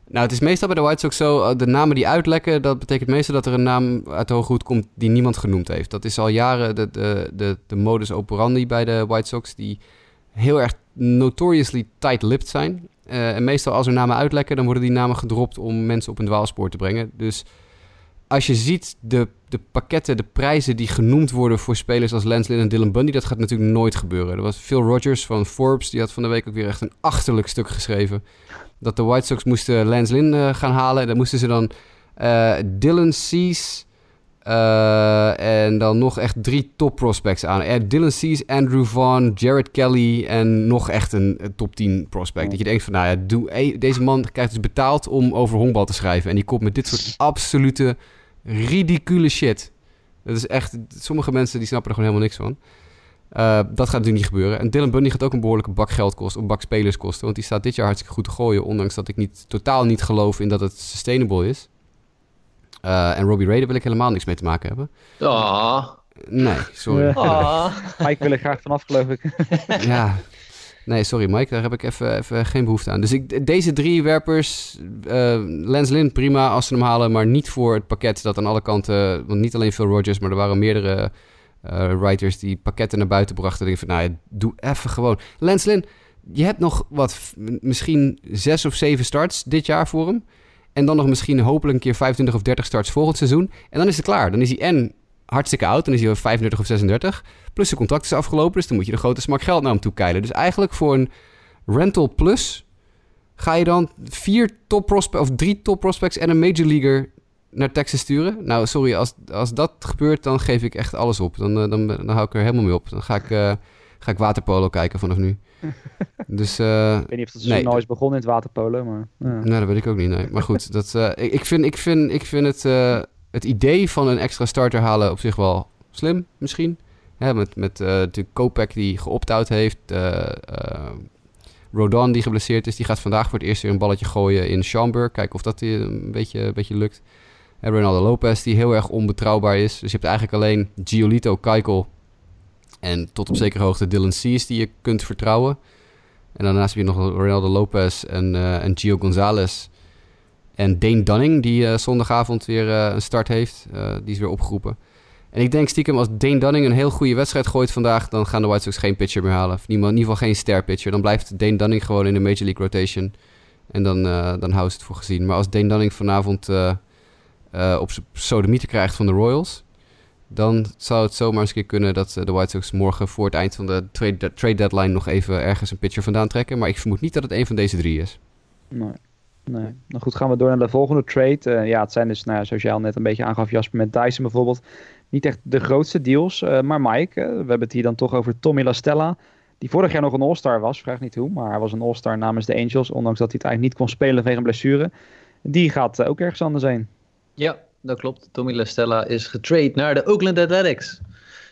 Nou, het is meestal bij de White Sox zo, de namen die uitlekken, dat betekent meestal dat er een naam uit de hoge hoed komt die niemand genoemd heeft. Dat is al jaren de, de, de, modus operandi bij de White Sox, die heel erg notoriously tight-lipped zijn. Uh, en meestal als er namen uitlekken, dan worden die namen gedropt om mensen op een dwaalspoor te brengen. Dus als je ziet de, de pakketten, de prijzen die genoemd worden voor spelers als Lance Lynn en Dylan Bundy, dat gaat natuurlijk nooit gebeuren. Er was Phil Rogers van Forbes, die had van de week ook weer echt een achterlijk stuk geschreven. Dat de White Sox moesten Lance Lynn uh, gaan halen. En dan moesten ze dan uh, Dylan Cease, uh, en dan nog echt drie top prospects aan. Dylan Cease, Andrew Vaughn, Jared Kelly en nog echt een, top 10 prospect. Dat je denkt van, nou ja, doe, deze man krijgt dus betaald om over honkbal te schrijven. En die komt met dit soort absolute ridicule shit. Dat is echt, sommige mensen die snappen er gewoon helemaal niks van. Uh, dat gaat natuurlijk niet gebeuren. En Dylan Bundy gaat ook een behoorlijke bak geld kosten, een bak spelers kosten. Want die staat dit jaar hartstikke goed te gooien. Ondanks dat ik niet, totaal niet geloof in dat het sustainable is. Uh, en Robbie Ray, daar wil ik helemaal niks mee te maken hebben. Ah. Nee, sorry. Ah. Mike wil er graag vanaf, geloof ik. ja. Nee, sorry Mike, daar heb ik even, even geen behoefte aan. Dus ik, deze drie werpers, uh, Lance Lynn prima als ze hem halen, maar niet voor het pakket dat aan alle kanten, want niet alleen Phil Rogers, maar er waren meerdere uh, writers die pakketten naar buiten brachten. denk ik van, nou ja, doe even gewoon. Lynn, je hebt nog wat, misschien zes of zeven starts dit jaar voor hem. En dan nog misschien hopelijk een keer 25 of 30 starts volgend seizoen. En dan is het klaar. Dan is hij en hartstikke oud. Dan is hij 35 of 36. Plus zijn contract is afgelopen. Dus dan moet je de grote smak geld naar hem toe keilen. Dus eigenlijk voor een rental plus ga je dan vier top prospects of drie top prospects en een major leaguer naar Texas sturen. Nou, sorry, als, als dat gebeurt, dan geef ik echt alles op. Dan, eh, dan, dan, hou ik er helemaal mee op. Dan ga ik, uh, ga ik waterpolo kijken vanaf nu. Dus, uh, ik weet niet of het seizoen nee, al is begonnen in het waterpolo, maar... Ja. Nee, dat weet ik ook niet, nee. Maar goed, dat, uh, ik, ik, vind, ik, vind, ik vind het, uh, het idee van een extra starter halen op zich wel slim, misschien. Ja, met met natuurlijk die geopt-out heeft. Rodon die geblesseerd is, die gaat vandaag voor het eerst weer een balletje gooien in Schaumburg. Kijken of dat een beetje, een beetje lukt. En Ronaldo Lopez die heel erg onbetrouwbaar is. Dus je hebt eigenlijk alleen Giolito, Keikel en tot op zekere hoogte Dylan Cease die je kunt vertrouwen. En daarnaast heb je nog Ronaldo Lopez en, uh, en Gio Gonzalez. En Dane Dunning, die uh, zondagavond weer uh, een start heeft. die is weer opgeroepen. En ik denk stiekem, als Dane Dunning een heel goede wedstrijd gooit vandaag... dan gaan de White Sox geen pitcher meer halen. In ieder geval geen ster pitcher. Dan blijft Dane Dunning gewoon in de Major League rotation. En dan, dan houden ze het voor gezien. Maar als Dane Dunning vanavond op zijn sodemieter krijgt van de Royals dan zou het zomaar eens een keer kunnen dat eh, de White Sox morgen voor het eind van de trade, trade deadline nog even ergens een pitcher vandaan trekken. Maar ik vermoed niet dat het een van deze drie is. Nee. Nee. Nou goed, gaan we door naar de volgende trade. Uh, ja, het zijn dus, nou, zoals jij al net een beetje aangaf, Jasper, met Dyson bijvoorbeeld. Niet echt de grootste deals. Uh, maar Mike, we hebben het hier dan toch over Tommy La Stella. die vorig jaar nog een All-Star was, vraag niet hoe, maar hij was een All-Star namens de Angels, ondanks dat hij het eigenlijk niet kon spelen vanwege een blessure. Die gaat ook ergens anders heen. Ja, dat klopt. Tommy LaStella is getrade naar de Oakland Athletics.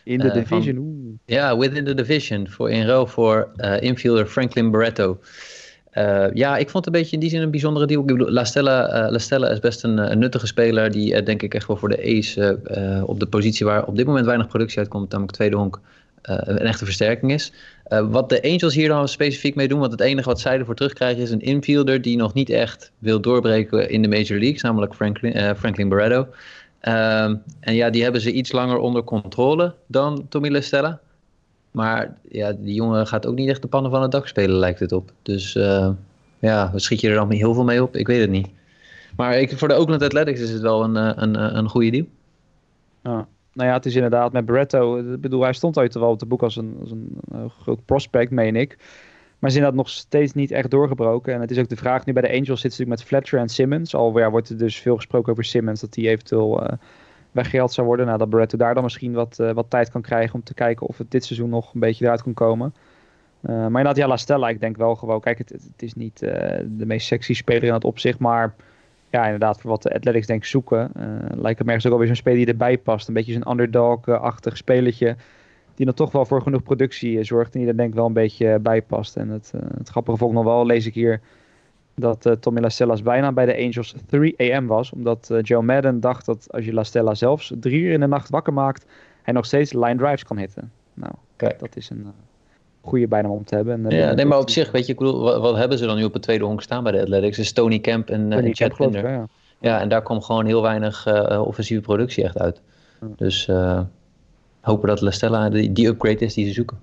In de division, Ja, within the division. Voor, in ruil voor infielder Franklin Barreto. Uh, ja, ik vond het een beetje in die zin een bijzondere deal. Ik bedoel, La Stella, uh, La Stella is best een, een nuttige speler die uh, denk ik echt wel voor de Ace op de positie waar op dit moment weinig productie uitkomt, namelijk tweede honk, een echte versterking is. Wat de Angels hier dan specifiek mee doen, want het enige wat zij ervoor terugkrijgen is een infielder die nog niet echt wil doorbreken in de Major Leagues, namelijk Franklin, Franklin Barreto. Ehm, en ja, die hebben ze iets langer onder controle dan Tommy La Stella. Maar ja, die jongen gaat ook niet echt de pannen van het dak spelen, lijkt het op. Dus uh, ja, schiet je er dan heel veel mee op? Ik weet het niet. Maar ik, voor de Oakland Athletics is het wel eh, een, een, een goede deal. Ja. Nou ja, het is inderdaad met Barretto. Ik bedoel, hij stond uit wel op het boek als een, als een, een groot prospect, meen ik. Maar is inderdaad nog steeds niet echt doorgebroken. En het is ook de vraag, nu bij de Angels zit natuurlijk met Fletcher en Simmons. Al ja, wordt er dus veel gesproken over Simmons, dat hij eventueel uh, weggehaald zou worden. Nou, dat Barretto daar dan misschien wat, uh, wat tijd kan krijgen om te kijken of het dit seizoen nog een beetje eruit kan komen. Uh, maar inderdaad, ja, La Stella, ik denk wel gewoon, kijk, het, het is niet de meest sexy speler in het opzicht, maar ja, inderdaad, voor wat de Athletics denk ik zoeken, lijkt het me ergens ook alweer zo'n speler die erbij past. Een beetje zo'n underdog-achtig spelertje, die dan toch wel voor genoeg productie zorgt en die er denk ik wel een beetje bij past. En het, het grappige volgt nog wel, lees ik hier, dat uh, Tommy LaStellas bijna bij de Angels 3 AM was. Omdat uh, Joe Madden dacht dat als je LaStella zelfs drie uur in de nacht wakker maakt, hij nog steeds line drives kan hitten. Nou, Kijk. dat is een goede bijnaam om te hebben. En, ja, nee, maar op zich, weet je, ik bedoel, wat, wat, hebben ze dan nu op het tweede honk staan bij de Athletics? Is Tony Camp en, uh, en Chad Pinder. Ja. ja, en daar komt gewoon heel weinig offensieve productie echt uit. Ja. Dus hopen dat LaStella die, die upgrade is die ze zoeken.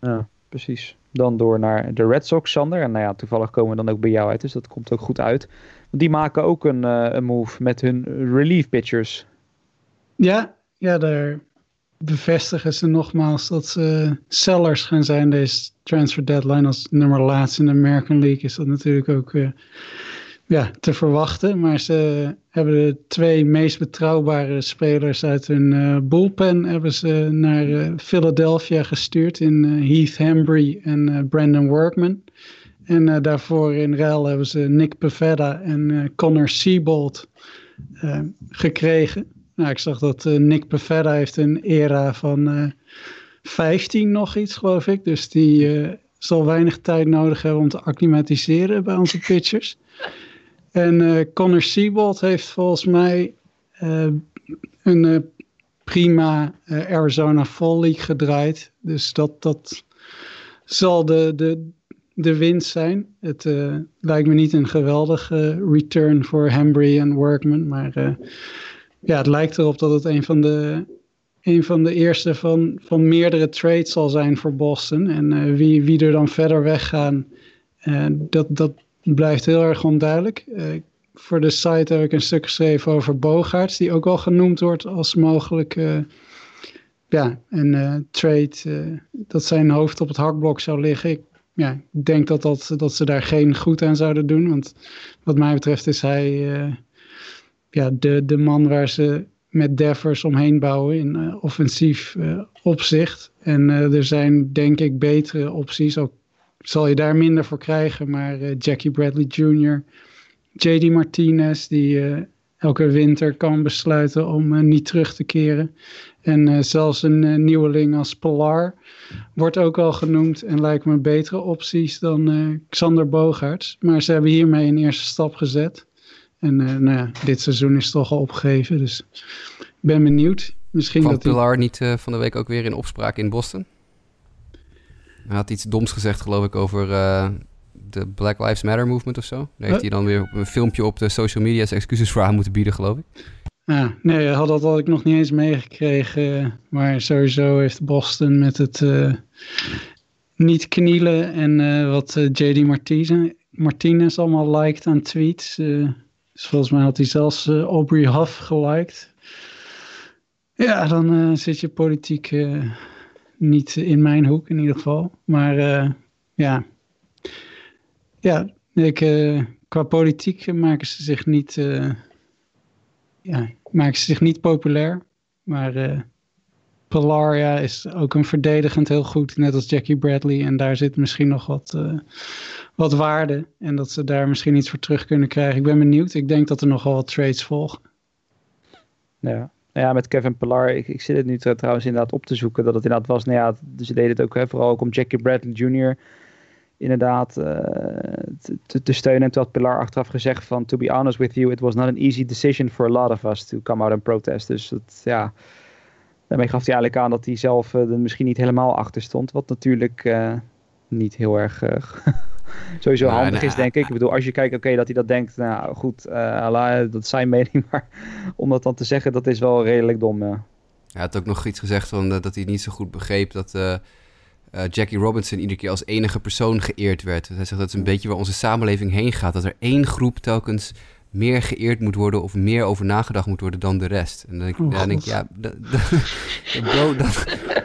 Ja, precies. Dan door naar de Red Sox, Sander. En nou ja, toevallig komen we dan ook bij jou uit, dus dat komt ook goed uit. Want die maken ook een, uh, een move met hun relief pitchers. Ja, ja, daar bevestigen ze nogmaals dat ze sellers gaan zijn deze transfer deadline. Als nummer laatste in de American League is dat natuurlijk ook uh, ja, te verwachten. Maar ze hebben de twee meest betrouwbare spelers uit hun uh, bullpen hebben ze naar uh, Philadelphia gestuurd in Heath Hembry en Brandon Workman. En daarvoor in ruil hebben ze Nick Pavetta en Connor Siebold gekregen. Nou, ik zag dat Nick Pavetta heeft een era van 15 nog iets, geloof ik. Dus die zal weinig tijd nodig hebben om te acclimatiseren bij onze pitchers. En uh, Connor Siebold heeft volgens mij uh, een uh, prima Arizona Fall League gedraaid. Dus dat, dat zal de, de, de winst zijn. Het lijkt me niet een geweldige return voor Hembry en Workman. Maar ja, het lijkt erop dat het een van de, een van de eerste van, van meerdere trades zal zijn voor Boston. En wie, wie er dan verder weggaan, dat, dat blijft heel erg onduidelijk. Uh, voor de site heb ik een stuk geschreven over Bogaerts, die ook al genoemd wordt als mogelijk uh, ja, een uh, trade dat zijn hoofd op het hakblok zou liggen. Ik ja, denk dat, dat, dat ze daar geen goed aan zouden doen, want wat mij betreft is hij ja, de, de man waar ze met Devers omheen bouwen in offensief opzicht. En er zijn denk ik betere opties, ook zal je daar minder voor krijgen. Maar Jackie Bradley Jr., JD Martinez, die elke winter kan besluiten om niet terug te keren. En zelfs een nieuweling als Polar wordt ook al genoemd en lijkt me betere opties dan Xander Bogaerts. Maar ze hebben hiermee een eerste stap gezet. En nou ja, dit seizoen is toch al opgegeven, dus ik ben benieuwd. Misschien Kwam dat Pilar die... niet van de week ook weer in opspraak in Boston? Hij had iets doms gezegd, geloof ik, over uh, de Black Lives Matter movement of zo. Daar heeft hij dan weer een filmpje op de social media zijn excuses voor aan moeten bieden, geloof ik. Ja, nee, had dat had ik nog niet eens meegekregen. Maar sowieso heeft Boston met het uh, niet knielen en uh, wat JD Martinez, Martinez allemaal liked aan tweets. Dus volgens mij had hij zelfs Aubrey Huff geliked. Ja, dan zit je politiek niet in mijn hoek in ieder geval. Maar uh, ja, ja ik, uh, qua politiek maken ze zich niet, uh, ja, maken ze zich niet populair. Maar Pilar is ook een verdedigend heel goed, net als Jackie Bradley. En daar zit misschien nog wat, uh, wat waarde. En dat ze daar misschien iets voor terug kunnen krijgen. Ik ben benieuwd. Ik denk dat er nogal wat trades volgen. Ja, nou ja, met Kevin Pillar, ik, ik zit het nu trouwens inderdaad op te zoeken dat het inderdaad was. Nou ja, ze deden het ook hè, vooral ook om Jackie Bradley Jr. inderdaad uh, te, te, steunen. En toen had Pilar achteraf gezegd van, to be honest with you, it was not an easy decision for a lot of us to come out and protest. Dus dat, ja, daarmee gaf hij eigenlijk aan dat hij zelf uh, er misschien niet helemaal achter stond. Wat natuurlijk uh, niet heel erg sowieso nou, handig is, denk ik. Ik bedoel, als je kijkt, oké, dat hij dat denkt, nou goed, uh, dat is zijn mening, maar om dat dan te zeggen, dat is wel redelijk dom. Ja. Hij had ook nog iets gezegd van uh, dat hij niet zo goed begreep dat uh, Jackie Robinson iedere keer als enige persoon geëerd werd. Hij zegt dat is een beetje waar onze samenleving heen gaat. Dat er één groep telkens meer geëerd moet worden of meer over nagedacht moet worden dan de rest. En dan denk, oh, ja, denk ik, ja, bro, dan,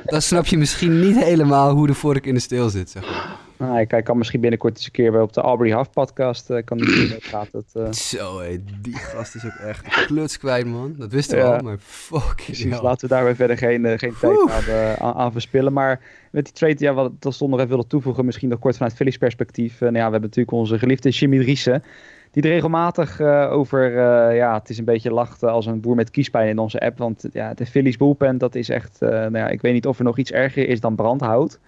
dan snap je misschien niet helemaal hoe de vork in de steel zit, zeg maar. Nou, ik, kan misschien binnenkort eens een keer weer op de Aubrey Huff podcast uh, kan die gaat. Het, uh... Zo, hé, die gast is ook echt kluts kwijt, man. Dat wisten we al, maar fuck. Precies, laten we daar weer verder geen, uh, geen tijd aan, aan, aan, verspillen. Maar met die trade, ja, wat ik nog even wilde toevoegen, misschien nog kort vanuit Phillies perspectief. nou ja, we hebben natuurlijk onze geliefde Jimmy Driessen. Die er regelmatig over, ja, het is een beetje lacht als een boer met kiespijn in onze app. Want ja, de Phillies bullpen, dat is echt, nou ja, ik weet niet of er nog iets erger is dan brandhout.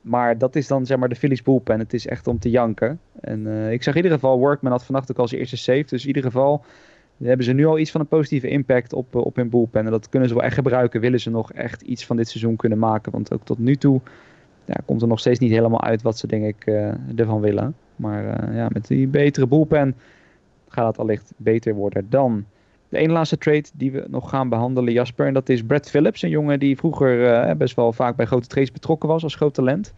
Maar dat is dan zeg maar de Phillies bullpen. Het is echt om te janken. En uh, ik zag in ieder geval, Workman had vannacht ook al zijn eerste save. Dus in ieder geval hebben ze nu al iets van een positieve impact op, uh, op hun bullpen. En dat kunnen ze wel echt gebruiken. Willen ze nog echt iets van dit seizoen kunnen maken. Want ook tot nu toe ja, komt er nog steeds niet helemaal uit wat ze denk ik uh, ervan willen. Maar ja, met die betere bullpen gaat het allicht beter worden dan de ene laatste trade die we nog gaan behandelen, Jasper. En dat is Brad Phillips, een jongen die vroeger uh, best wel vaak bij grote trades betrokken was als groot talent.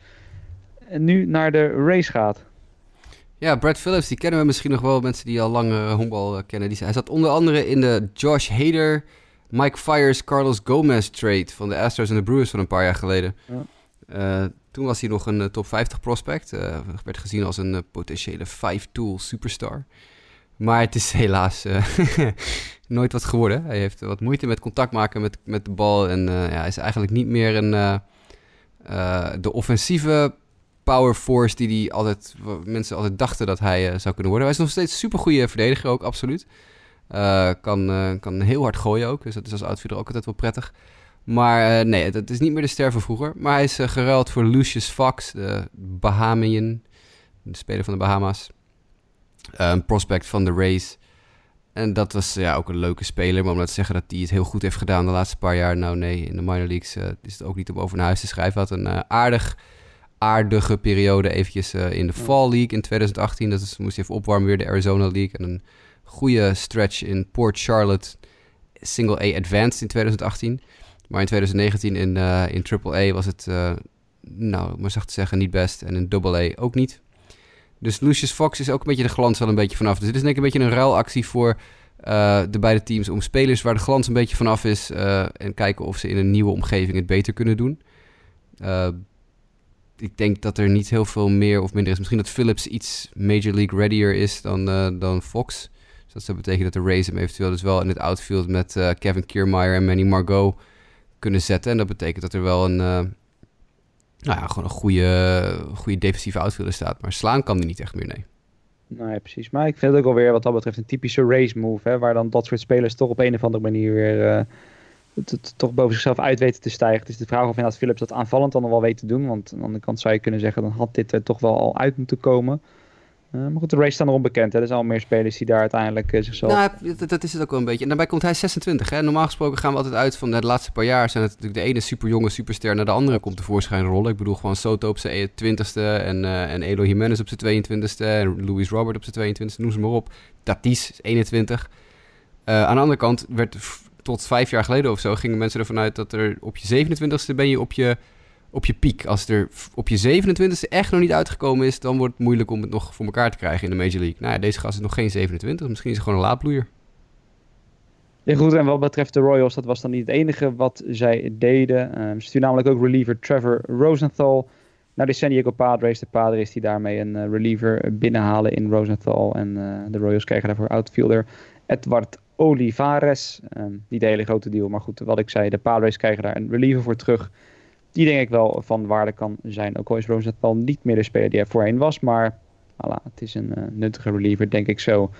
En nu naar de race gaat. Ja, Brad Phillips, die kennen we misschien nog wel. Mensen die al lang uh, honkbal uh, kennen. Die, hij zat onder andere in de Josh Hader, Mike Fires, Carlos Gomez trade van de Astros en de Brewers van een paar jaar geleden. Ja. Toen was hij nog een top 50 prospect. werd gezien als een potentiële five-tool superstar. Maar het is helaas nooit wat geworden. Hij heeft wat moeite met contact maken met, met de bal. En uh, ja, is eigenlijk niet meer een, uh, uh, de offensieve power force die die altijd, mensen altijd dachten dat hij zou kunnen worden. Hij is nog steeds een supergoeie verdediger ook, absoluut. kan, kan heel hard gooien ook, dus dat is als outfielder ook altijd wel prettig. Maar nee, het, is niet meer de ster van vroeger. Maar hij is geruild voor Lucius Fox, de Bahamian, de speler van de Bahama's. Een prospect van de race. En dat was ja, ook een leuke speler. Maar om te zeggen dat hij het heel goed heeft gedaan de laatste paar jaar. Nou nee, in de minor leagues is het ook niet om over naar huis te schrijven. Hij had een aardig, aardige periode eventjes in de Fall League in 2018. Dat is, moest hij even opwarmen weer de Arizona League. En een goede stretch in Port Charlotte Single A Advanced in 2018. Maar in 2019 in, in Triple A was het, nou, maar zacht te zeggen, niet best. En in Double A ook niet. Dus Lucius Fox is ook een beetje de glans wel een beetje vanaf. Dus dit is denk ik een beetje een ruilactie voor uh, de beide teams om spelers waar de glans een beetje vanaf is. Uh, en kijken of ze in een nieuwe omgeving het beter kunnen doen. Uh, ik denk dat er niet heel veel meer of minder is. Misschien dat Phillips iets Major League readier is dan, dan Fox. Dus dat zou betekenen dat de Rays hem eventueel dus wel in het outfield met Kevin Kiermaier en Manny Margot kunnen zetten. En dat betekent dat er wel een nou ja, gewoon een goede, goede defensieve outfielder staat. Maar slaan kan die niet echt meer, nee. Nee, precies. Maar ik vind het ook alweer wat dat betreft een typische race move. Hè, waar dan dat soort spelers toch op een of andere manier weer het, toch boven zichzelf uit weten te stijgen. Is de vraag of inderdaad Philips dat aanvallend dan wel weet te doen. Want aan de andere kant zou je kunnen zeggen, dan had dit er toch wel al uit moeten komen. Uh, maar goed, de race staan erom bekend. Hè? Er zijn al meer spelers die daar uiteindelijk uh, zichzelf... Nou, dat, is het ook wel een beetje. En daarbij komt hij 26. Hè? Normaal gesproken gaan we altijd uit van de laatste paar jaar... zijn het natuurlijk de ene superjonge superster naar de andere komt tevoorschijn rollen. Ik bedoel gewoon Soto op zijn 20ste en, uh, en Elo Jimenez op zijn 22ste... en Louis Robert op zijn 22ste, noem ze maar op. Tatis is 21. aan de andere kant werd tot vijf jaar geleden of zo... gingen mensen ervan uit dat er op je 27ste ben je op je op je piek. Als er op je 27e echt nog niet uitgekomen is, dan wordt het moeilijk om het nog voor elkaar te krijgen in de Major League. Nou ja, deze gast is nog geen 27, misschien is hij gewoon een laadbloeier. Ja goed, en wat betreft de Royals, dat was dan niet het enige wat zij deden. Um, ze stuurden namelijk ook reliever Trevor Rosenthal naar de San Diego Padres. De Padres die daarmee een uh, reliever binnenhalen in Rosenthal. En uh, de Royals krijgen daarvoor outfielder Edward Olivares. Um, niet een hele grote deal, maar goed, wat ik zei, de Padres krijgen daar een reliever voor terug. Die denk ik wel van waarde kan zijn. Ook al is Rosenthal niet meer de speler die er voorheen was, maar voilà, het is een uh, nuttige reliever, denk ik zo.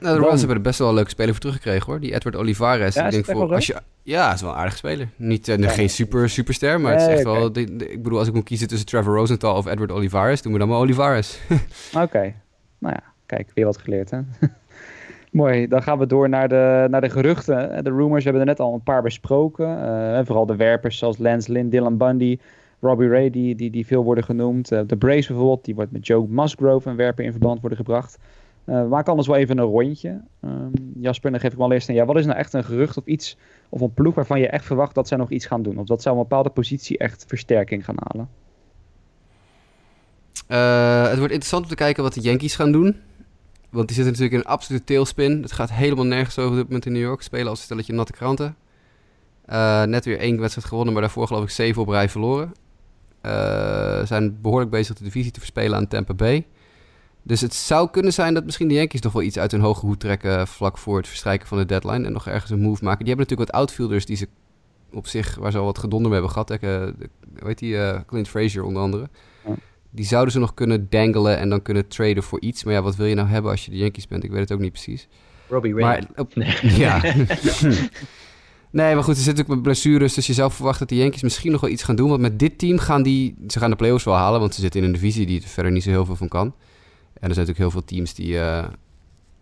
Nou, de Royals hebben er best wel een leuke speler voor teruggekregen hoor. Die Edward Olivares. Ja, ik denk voor, als je, ja, is wel een aardige speler. Niet, uh, geen super, superster, maar het is echt okay. wel... De, de, ik bedoel, als ik moet kiezen tussen Trevor Rosenthal of Edward Olivares, doen we dan maar Olivares. Oké. Okay. Nou ja, kijk, weer wat geleerd hè. Mooi, dan gaan we door naar de, naar de geruchten. De rumors hebben er net al een paar besproken. Uh, vooral de werpers zoals Lance Lynn, Dylan Bundy, Robbie Ray, die, die, die veel worden genoemd. Uh, de Brace bijvoorbeeld, die wordt met Joe Musgrove, een werper, in verband worden gebracht. Uh, maak anders wel even een rondje. Um, Jasper, dan geef ik wel eerst aan jou. Wat is nou echt een gerucht of iets, of een ploeg waarvan je echt verwacht dat zij nog iets gaan doen? Of dat zij een bepaalde positie echt versterking gaan halen? Het wordt interessant om te kijken wat de Yankees gaan doen. Want die zitten natuurlijk in een absolute tailspin. Het gaat helemaal nergens over op dit moment in New York. Spelen als een stelletje natte kranten. Uh, net weer één wedstrijd gewonnen, maar daarvoor geloof ik zeven op rij verloren. Uh, zijn behoorlijk bezig de divisie te verspelen aan Tampa Bay. Dus het zou kunnen zijn dat misschien de Yankees nog wel iets uit hun hoge hoed trekken vlak voor het verstrijken van de deadline en nog ergens een move maken. Die hebben natuurlijk wat outfielders die ze op zich, waar ze al wat gedonder hebben gehad. Hoe heet die? Clint Frazier onder andere. Ja. Die zouden ze nog kunnen dangelen en dan kunnen traden voor iets. Maar ja, wat wil je nou hebben als je de Yankees bent? Ik weet het ook niet precies. Robbie Ray. Maar, op, nee. Ja. nee, maar goed, er zit natuurlijk met blessures. Dus je zou verwachten dat de Yankees misschien nog wel iets gaan doen. Want met dit team gaan die... Ze gaan de playoffs wel halen, want ze zitten in een divisie die er verder niet zo heel veel van kan. En er zijn natuurlijk heel veel teams die, uh,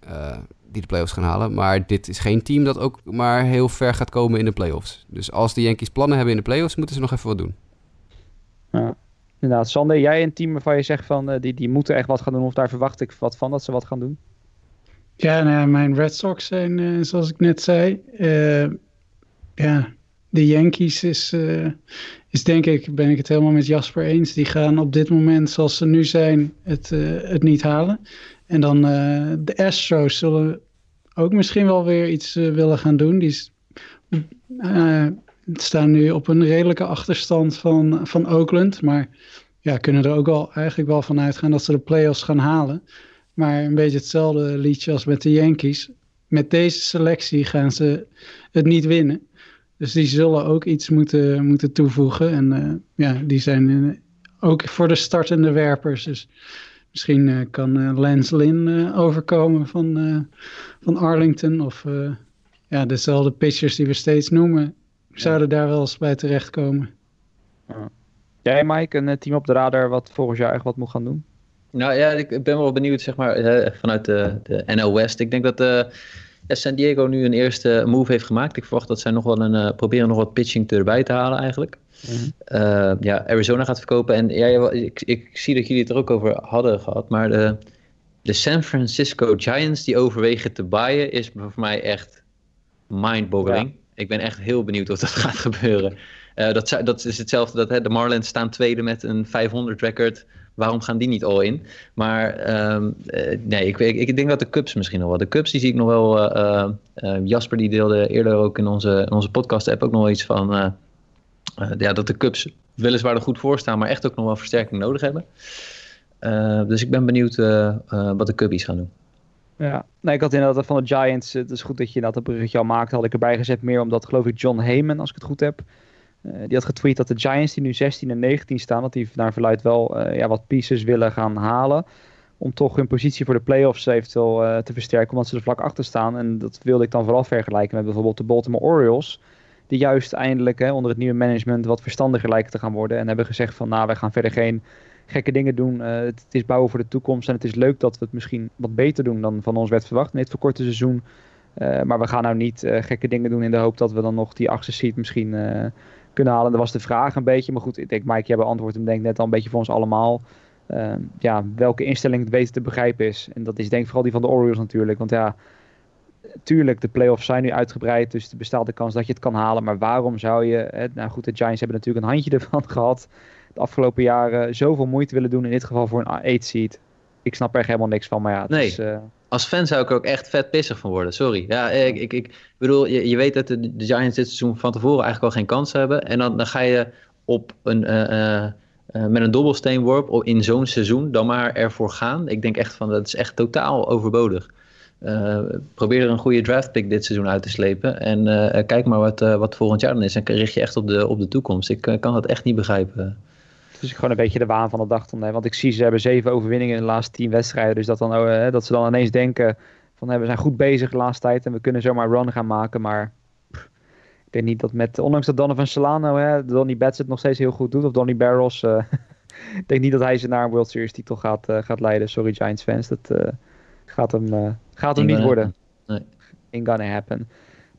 uh, die de playoffs gaan halen. Maar dit is geen team dat ook maar heel ver gaat komen in de playoffs. Dus als de Yankees plannen hebben in de playoffs, moeten ze nog even wat doen. Ja. Inderdaad, Sander, jij een team waarvan je zegt van uh, die, die moeten echt wat gaan doen, of daar verwacht ik wat van dat ze wat gaan doen? Ja, nou, mijn Red Sox zijn, uh, zoals ik net zei, uh, ja, de Yankees is, is denk ik, ben ik het helemaal met Jasper eens. Die gaan op dit moment, zoals ze nu zijn, het, het niet halen. En dan de Astros zullen ook misschien wel weer iets willen gaan doen. Die staan nu op een redelijke achterstand van, van Oakland. Maar ja, kunnen er ook wel eigenlijk wel van uitgaan dat ze de playoffs gaan halen. Maar een beetje hetzelfde liedje als met de Yankees. Met deze selectie gaan ze het niet winnen. Dus die zullen ook iets moeten, moeten toevoegen. En uh, ja, die zijn uh, ook voor de startende werpers. Dus misschien uh, kan Lance Lynn overkomen van, van Arlington. Of ja, dezelfde pitchers die we steeds noemen zouden daar wel eens bij terechtkomen. Ja. Jij, Mike, een team op de radar wat volgens jou echt wat moet gaan doen? Nou ja, ik ben wel benieuwd, zeg maar, vanuit de, de NL West. Ik denk dat uh, ja, San Diego nu een eerste move heeft gemaakt. Ik verwacht dat zij nog wel een, uh, proberen nog wat pitching erbij te halen eigenlijk. Mm -hmm. uh, ja, Arizona gaat verkopen. En ja, ik, ik zie dat jullie het er ook over hadden gehad. Maar de, de San Francisco Giants die overwegen te buyen is voor mij echt mind-boggling. Ja. Ik ben echt heel benieuwd of dat gaat gebeuren. Uh, dat, dat, is hetzelfde, dat, hè, de Marlins staan tweede met een 500 record. Waarom gaan die niet al in? Maar um, uh, nee, ik, ik, denk dat de Cubs misschien nog wel. De Cubs die zie ik nog wel. Uh, Jasper die deelde eerder ook in onze, in onze podcast app ook nog wel iets van. ja, dat de Cubs weliswaar er goed voor staan, maar echt ook nog wel versterking nodig hebben. dus ik ben benieuwd wat de Cubbies gaan doen. Ja, nee, ik had inderdaad van de Giants, het is goed dat je dat bruggetje al maakt, had ik erbij gezet meer omdat geloof ik John Heyman, als ik het goed heb, uh, die had getweet dat de Giants die nu 16 en 19 staan, dat die naar verluid wel uh, ja, wat pieces willen gaan halen. Om toch hun positie voor de playoffs eventueel te versterken, omdat ze er vlak achter staan. En dat wilde ik dan vooral vergelijken met bijvoorbeeld de Baltimore Orioles. Die juist eindelijk hè, onder het nieuwe management wat verstandiger lijken te gaan worden. En hebben gezegd van nou, wij gaan verder geen gekke dingen doen. Uh, het, is bouwen voor de toekomst. En het is leuk dat we het misschien wat beter doen dan van ons werd verwacht in dit verkorte seizoen. Uh, maar we gaan nou niet uh, gekke dingen doen in de hoop dat we dan nog die achtste seat misschien kunnen halen. Dat was de vraag een beetje. Maar goed, ik denk Mike, jij beantwoordt hem denk net al een beetje voor ons allemaal. ja, welke instelling het beter te begrijpen is. En dat is denk ik vooral die van de Orioles natuurlijk. Want ja, tuurlijk, de playoffs zijn nu uitgebreid. Dus er bestaat de kans dat je het kan halen. Maar waarom zou je... Nou goed, de Giants hebben natuurlijk een handje ervan gehad de afgelopen jaren zoveel moeite willen doen. In dit geval voor een 8 seed. Ik snap er helemaal niks van. Maar ja, het nee. is, uh... Als fan zou ik er ook echt vet pissig van worden. Sorry. Ja, ik, ik, ik bedoel, je, je weet dat de, de, Giants dit seizoen van tevoren eigenlijk al geen kans hebben. En dan, dan ga je op een, uh, uh, met een dobbelsteenworp in zo'n seizoen dan maar ervoor gaan. Ik denk echt van, dat is echt totaal overbodig. probeer er een goede draftpick dit seizoen uit te slepen. En kijk maar wat, wat volgend jaar dan is. En richt je echt op de, op de toekomst. Ik kan dat echt niet begrijpen. Het is gewoon een beetje de waan van de dag. Dan, want ik zie ze hebben zeven overwinningen in de laatste tien wedstrijden. Dus dat, dan, oh, dat ze dan ineens denken van we zijn goed bezig de laatste tijd. En we kunnen zomaar run gaan maken. Maar ik denk niet dat met, ondanks dat Donovan Solano, hè, Donny Betts het nog steeds heel goed doet. Of Donny Barrels. Uh, ik denk niet dat hij ze naar een World Series titel gaat, uh, gaat leiden. Sorry Giants fans. Dat uh, gaat hem, gaat hem niet worden. Nee. Ain't gonna happen.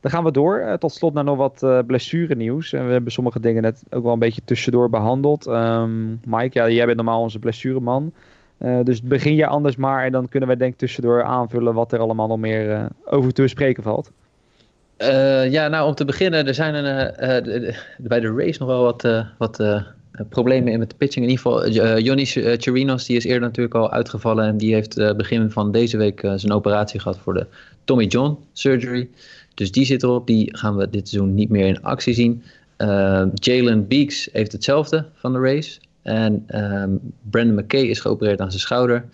Dan gaan we door. tot slot naar nog wat blessure nieuws. En we hebben sommige dingen net ook wel een beetje tussendoor behandeld. Um, Mike, ja, jij bent normaal onze blessureman. Uh, dus begin je anders maar en dan kunnen wij denk ik tussendoor aanvullen wat er allemaal nog meer uh, over te bespreken valt. Uh, ja, nou om te beginnen, er zijn een, bij de race nog wel wat, wat problemen in met de pitching. In ieder geval, Johnny Chirinos die is eerder natuurlijk al uitgevallen en die heeft begin van deze week zijn operatie gehad voor de Tommy John surgery. Dus die zit erop, die gaan we dit seizoen niet meer in actie zien. Jalen Beeks heeft hetzelfde van de race. En um, Brandon McKay is geopereerd aan zijn schouder.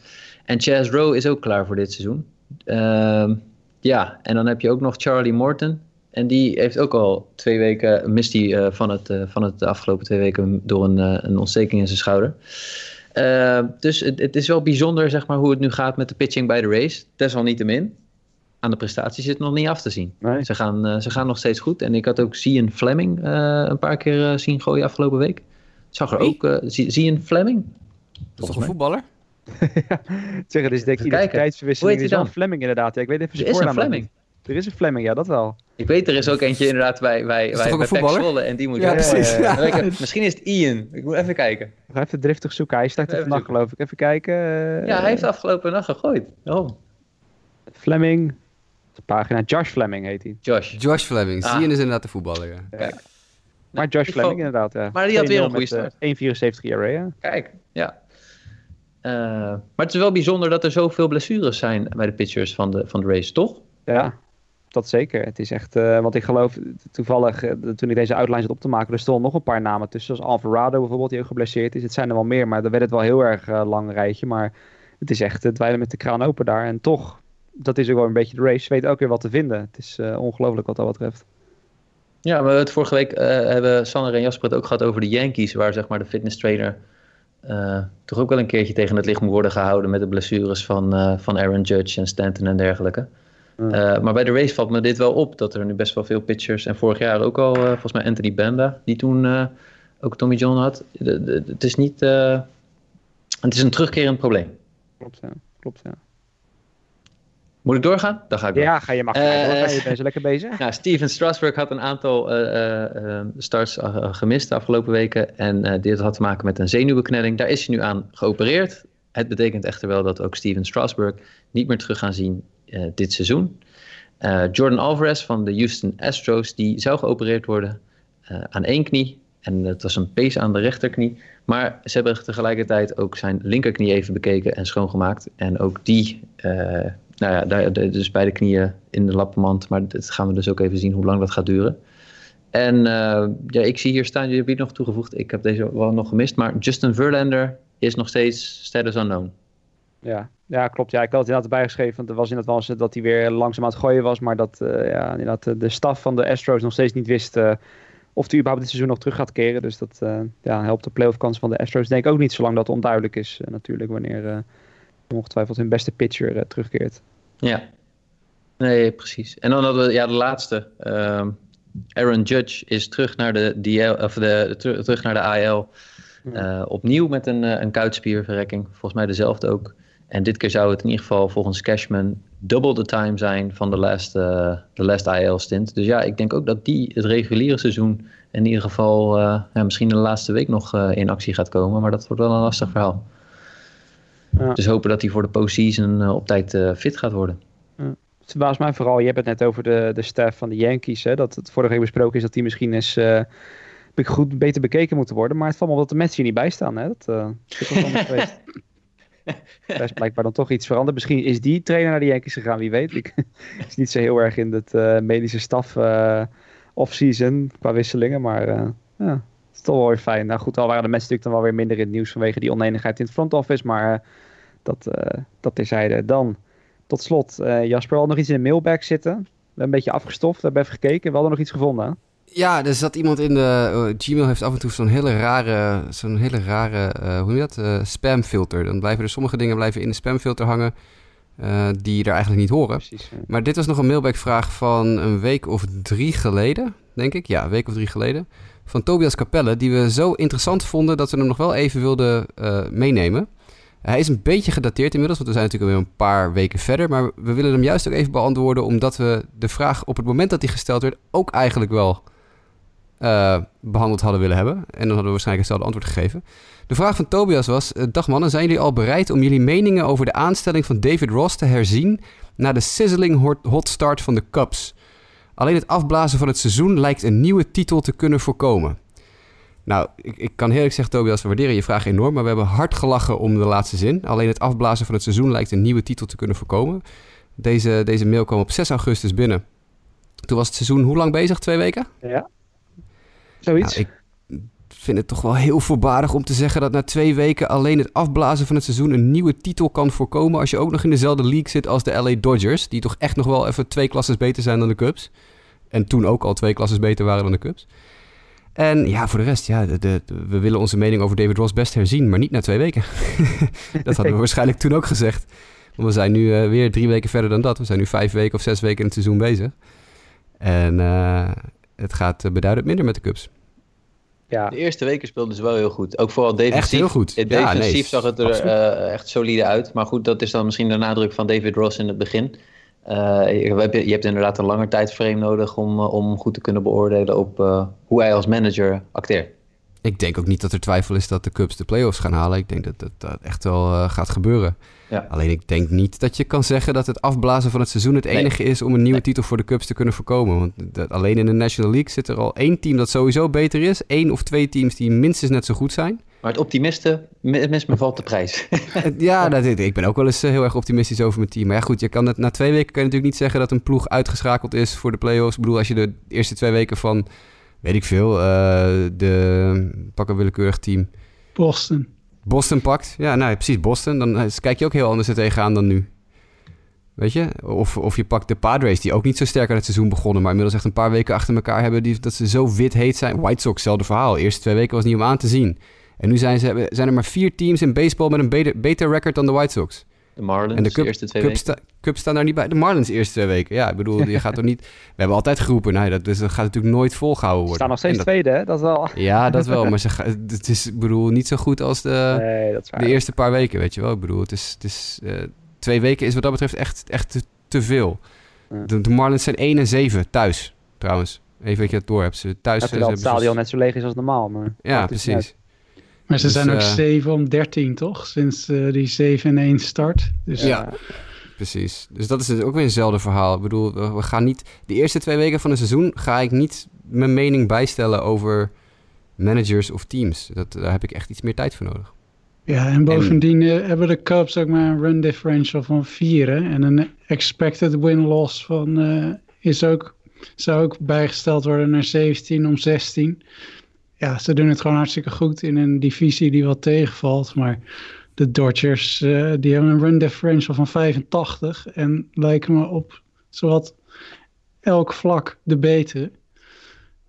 En Chaz Rowe is ook klaar voor dit seizoen. Um, ja, en dan heb je ook nog Charlie Morton. En die heeft ook al twee weken, mist hij uh, van, het, uh, van het de afgelopen twee weken door een, uh, een ontsteking in zijn schouder. Dus het, het, is wel bijzonder zeg maar, hoe het nu gaat met de pitching bij de race. Desalniettemin, aan de prestaties zit het nog niet af te zien. Nee. Ze, gaan, ze gaan nog steeds goed. En ik had ook Zian Fleming een paar keer zien gooien afgelopen week. Zag er ook, uh, een Fleming? Dat is een voetballer? ja, zeg, het is denk ik identiteitsverwisseling. is een Fleming inderdaad. Ja, ik weet even er is een Fleming. Er is een Fleming, ja, dat wel. Ik weet, er is ook eentje inderdaad bij, bij, bij, bij Zwolle en die moet ja, precies, ja. Ja. Misschien is het Ian. Ik moet even kijken. Ik ga even driftig zoeken. Hij staat er vannacht geloof ik. Even kijken. Ja, hij heeft afgelopen nacht gegooid. Oh. Fleming. De pagina Josh Fleming heet hij. Josh. Josh Fleming. Ah. Ian is inderdaad de voetballer, ja. Maar Josh Fleming inderdaad, ja. Maar die had weer een goede start. 1,74 ERA, ja. Kijk, ja. Uh, maar het is wel bijzonder dat er zoveel blessures zijn bij de pitchers van de, van de race, toch? Ja, dat zeker. Het is echt, uh, want ik geloof toevallig, uh, toen ik deze outline zat op te maken, er stonden nog een paar namen tussen, zoals Alvarado bijvoorbeeld, die ook geblesseerd is. Het zijn er wel meer, maar dan werd het wel heel erg lang rijtje. Maar het is echt het dweilen met de kraan open daar. En toch, dat is ook wel een beetje de race, weet ook weer wat te vinden. Het is ongelooflijk wat dat betreft. Ja, we het vorige week uh, hebben Sander en Jasper het ook gehad over de Yankees, waar zeg maar de fitness trainer uh, toch ook wel een keertje tegen het licht moet worden gehouden met de blessures van, uh, van Aaron Judge en Stanton en dergelijke. Mm. maar bij de race valt me dit wel op, dat er nu best wel veel pitchers, en vorig jaar ook al volgens mij Anthony Benda, die toen ook Tommy John had. De, de, het is niet, het is een terugkerend probleem. Klopt, ja. Klopt, ja. Moet ik doorgaan? Dan ga ik door. Ja, ga je maar uh, je bent lekker bezig. Nou, Steven Strasburg had een aantal uh, uh, starts gemist de afgelopen weken. En dit had te maken met een zenuwbeknelling. Daar is hij nu aan geopereerd. Het betekent echter wel dat ook Steven Strasburg niet meer terug gaan zien dit seizoen. Jordan Alvarez van de Houston Astros, die zou geopereerd worden aan één knie. En dat was een pees aan de rechterknie. Maar ze hebben tegelijkertijd ook zijn linkerknie even bekeken en schoongemaakt. En ook die nou ja, daar, dus beide knieën in de lappenmand. Maar dat gaan we dus ook even zien hoe lang dat gaat duren. En uh, ja, ik zie hier staan, je hebt nog toegevoegd, ik heb deze wel nog gemist. Maar Justin Verlander is nog steeds status unknown. Ja, ja, klopt. Ja, ik had het inderdaad bijgeschreven. Want er was inderdaad wel eens dat hij weer langzaam aan het gooien was. Maar dat uh, ja, inderdaad, de staf van de Astros nog steeds niet wist uh, of hij überhaupt dit seizoen nog terug gaat keren. Dus dat ja, helpt de playoff kans van de Astros denk ik ook niet. Zolang dat onduidelijk is natuurlijk wanneer ongetwijfeld hun beste pitcher uh, terugkeert. Ja, nee, precies. En dan hadden we ja, de laatste. Um, Aaron Judge is terug naar de, DL, of de, terug naar de AL. Uh, opnieuw met een, uh, een kuitspierverrekking. Volgens mij dezelfde ook. En dit keer zou het in ieder geval volgens Cashman double the time zijn van de last, uh, de last IL stint. Dus ja, ik denk ook dat die het reguliere seizoen in ieder geval ja, misschien de laatste week nog in actie gaat komen. Maar dat wordt wel een lastig verhaal. Ja. Dus hopen dat hij voor de postseason uh, op tijd uh, fit gaat worden. Ja. Het verbaast mij vooral, je hebt het net over de, de staff van de Yankees. Hè, dat het vorige week besproken is dat die misschien eens uh, goed beter bekeken moeten worden. Maar het valt me op dat de Mets hier niet bij staan. Hè? Dat uh, is geweest. Daar is blijkbaar dan toch iets veranderd. Misschien is die trainer naar de Yankees gegaan, wie weet. Ik is niet zo heel erg in het uh, medische staf uh, off-season qua wisselingen. Maar uh, ja, het is toch wel weer fijn. Nou goed, al waren de mensen natuurlijk dan wel weer minder in het nieuws vanwege die onenigheid in het front office. Maar dat, uh, dat terzijde. Dan Tot slot, uh, Jasper, al nog iets in de mailbag zitten. We hebben een beetje afgestoft, we hebben even gekeken. We hadden nog iets gevonden. Ja, er zat iemand in de... Uh, Gmail heeft af en toe zo'n hele rare, zo'n hele rare hoe noem je dat? spamfilter. Dan blijven er sommige dingen blijven in de spamfilter hangen die er eigenlijk niet horen. Precies, Maar dit was nog een mailback-vraag van een week of drie geleden, denk ik. Ja, een week of drie geleden. Van Tobias Capelle, die we zo interessant vonden dat we hem nog wel even wilden meenemen. Hij is een beetje gedateerd inmiddels, want we zijn natuurlijk alweer een paar weken verder. Maar we willen hem juist ook even beantwoorden, omdat we de vraag op het moment dat hij gesteld werd ook eigenlijk wel uh, behandeld hadden willen hebben. En dan hadden we waarschijnlijk hetzelfde antwoord gegeven. De vraag van Tobias was: eh, Dag mannen, zijn jullie al bereid om jullie meningen over de aanstelling van David Ross te herzien na de sizzling hot start van de Cubs? Alleen het afblazen van het seizoen lijkt een nieuwe titel te kunnen voorkomen. Nou, ik, ik kan eerlijk zeggen, Tobias, we waarderen je vraag enorm, maar we hebben hard gelachen om de laatste zin. Alleen het afblazen van het seizoen lijkt een nieuwe titel te kunnen voorkomen. Deze, deze mail kwam op 6 augustus binnen. Toen was het seizoen hoe lang bezig? Twee weken? Ja. Zoiets. Nou, ik vind het toch wel heel voorbarig om te zeggen dat na twee weken alleen het afblazen van het seizoen een nieuwe titel kan voorkomen. Als je ook nog in dezelfde league zit als de LA Dodgers, die toch echt nog wel even twee klasses beter zijn dan de Cubs. En toen ook al twee klasses beter waren dan de Cubs. En ja, voor de rest, ja, de, we willen onze mening over David Ross best herzien, maar niet na twee weken. dat hadden we waarschijnlijk toen ook gezegd. Want we zijn nu uh, weer drie weken verder dan dat. We zijn nu vijf weken of zes weken in het seizoen bezig. En uh, het gaat uh, beduidend minder met de Cubs. Ja. De eerste weken speelden ze wel heel goed. Ook vooral defensief. Echt heel goed. Het defensief ja, nee, zag het er echt solide uit. Maar goed, dat is dan misschien de nadruk van David Ross in het begin. Uh, je, je, hebt inderdaad een langer tijdframe nodig om, uh, om goed te kunnen beoordelen op uh, hoe hij als manager acteert. Ik denk ook niet dat er twijfel is dat de Cubs de playoffs gaan halen. Ik denk dat dat, dat echt wel gaat gebeuren. Ja. Alleen ik denk niet dat je kan zeggen dat het afblazen van het seizoen het enige is om een nieuwe titel voor de Cubs te kunnen voorkomen. Want dat, alleen in de National League zit er al één team dat sowieso beter is. één of twee teams die minstens net zo goed zijn. Maar het optimisme valt de prijs. ja, dat, ik ben ook wel eens eh, heel erg optimistisch over mijn team. Maar ja, goed, je kan het, na twee weken kan je natuurlijk niet zeggen dat een ploeg uitgeschakeld is voor de playoffs. Ik bedoel, als je de eerste twee weken van, weet ik veel, uh, de pak een willekeurig team. Boston. Boston pakt. Ja, nou precies, Boston. Dan eh, kijk je ook heel anders er tegenaan dan nu. Weet je? Of, of je pakt de Padres, die ook niet zo sterk aan het seizoen begonnen, maar inmiddels echt een paar weken achter elkaar hebben die, dat ze zo wit heet zijn. White Sox, hetzelfde verhaal. De eerste twee weken was niet om aan te zien. En nu zijn, ze, zijn er maar vier teams in baseball met een beter, beter record dan de White Sox. De Marlins, en de, Cup, eerste twee Cubs weken. Cubs staan daar niet bij. De Marlins eerste twee weken. Ja, ik bedoel, je gaat toch niet... We hebben altijd geroepen, nee, dat, dus dat gaat natuurlijk nooit volgehouden worden. Ze staan nog steeds tweede, hè? Dat wel. Ja, dat wel. Maar ze, het is, ik bedoel, niet zo goed als de, nee, dat is de eerste paar weken, weet je wel. Ik bedoel, het is... Het is uh, twee weken is wat dat betreft echt, echt te, te veel. De, de, Marlins zijn 1 en 7 thuis, trouwens. Even dat je het door hebt. Ze thuis... Ja, terwijl het stadion net zo leeg is als normaal, maar... Ja, precies. Maar ze dus, zijn ook 7 om 13, toch? Sinds uh, die 7 in 1 start. Dus, ja, precies. Dus dat is dus ook weer eenzelfde verhaal. Ik bedoel, we gaan niet... De eerste twee weken van het seizoen ga ik niet mijn mening bijstellen over managers of teams. Dat, daar heb ik echt iets meer tijd voor nodig. Ja, en bovendien en, hebben de Cubs ook maar een run differential van 4. En een expected win-loss van uh, is ook, zou ook bijgesteld worden naar 17 om 16 ja, ze doen het gewoon hartstikke goed in een divisie die wat tegenvalt. Maar de Dodgers, uh, die hebben een run differential van 85 en lijken me op zowat elk vlak de betere.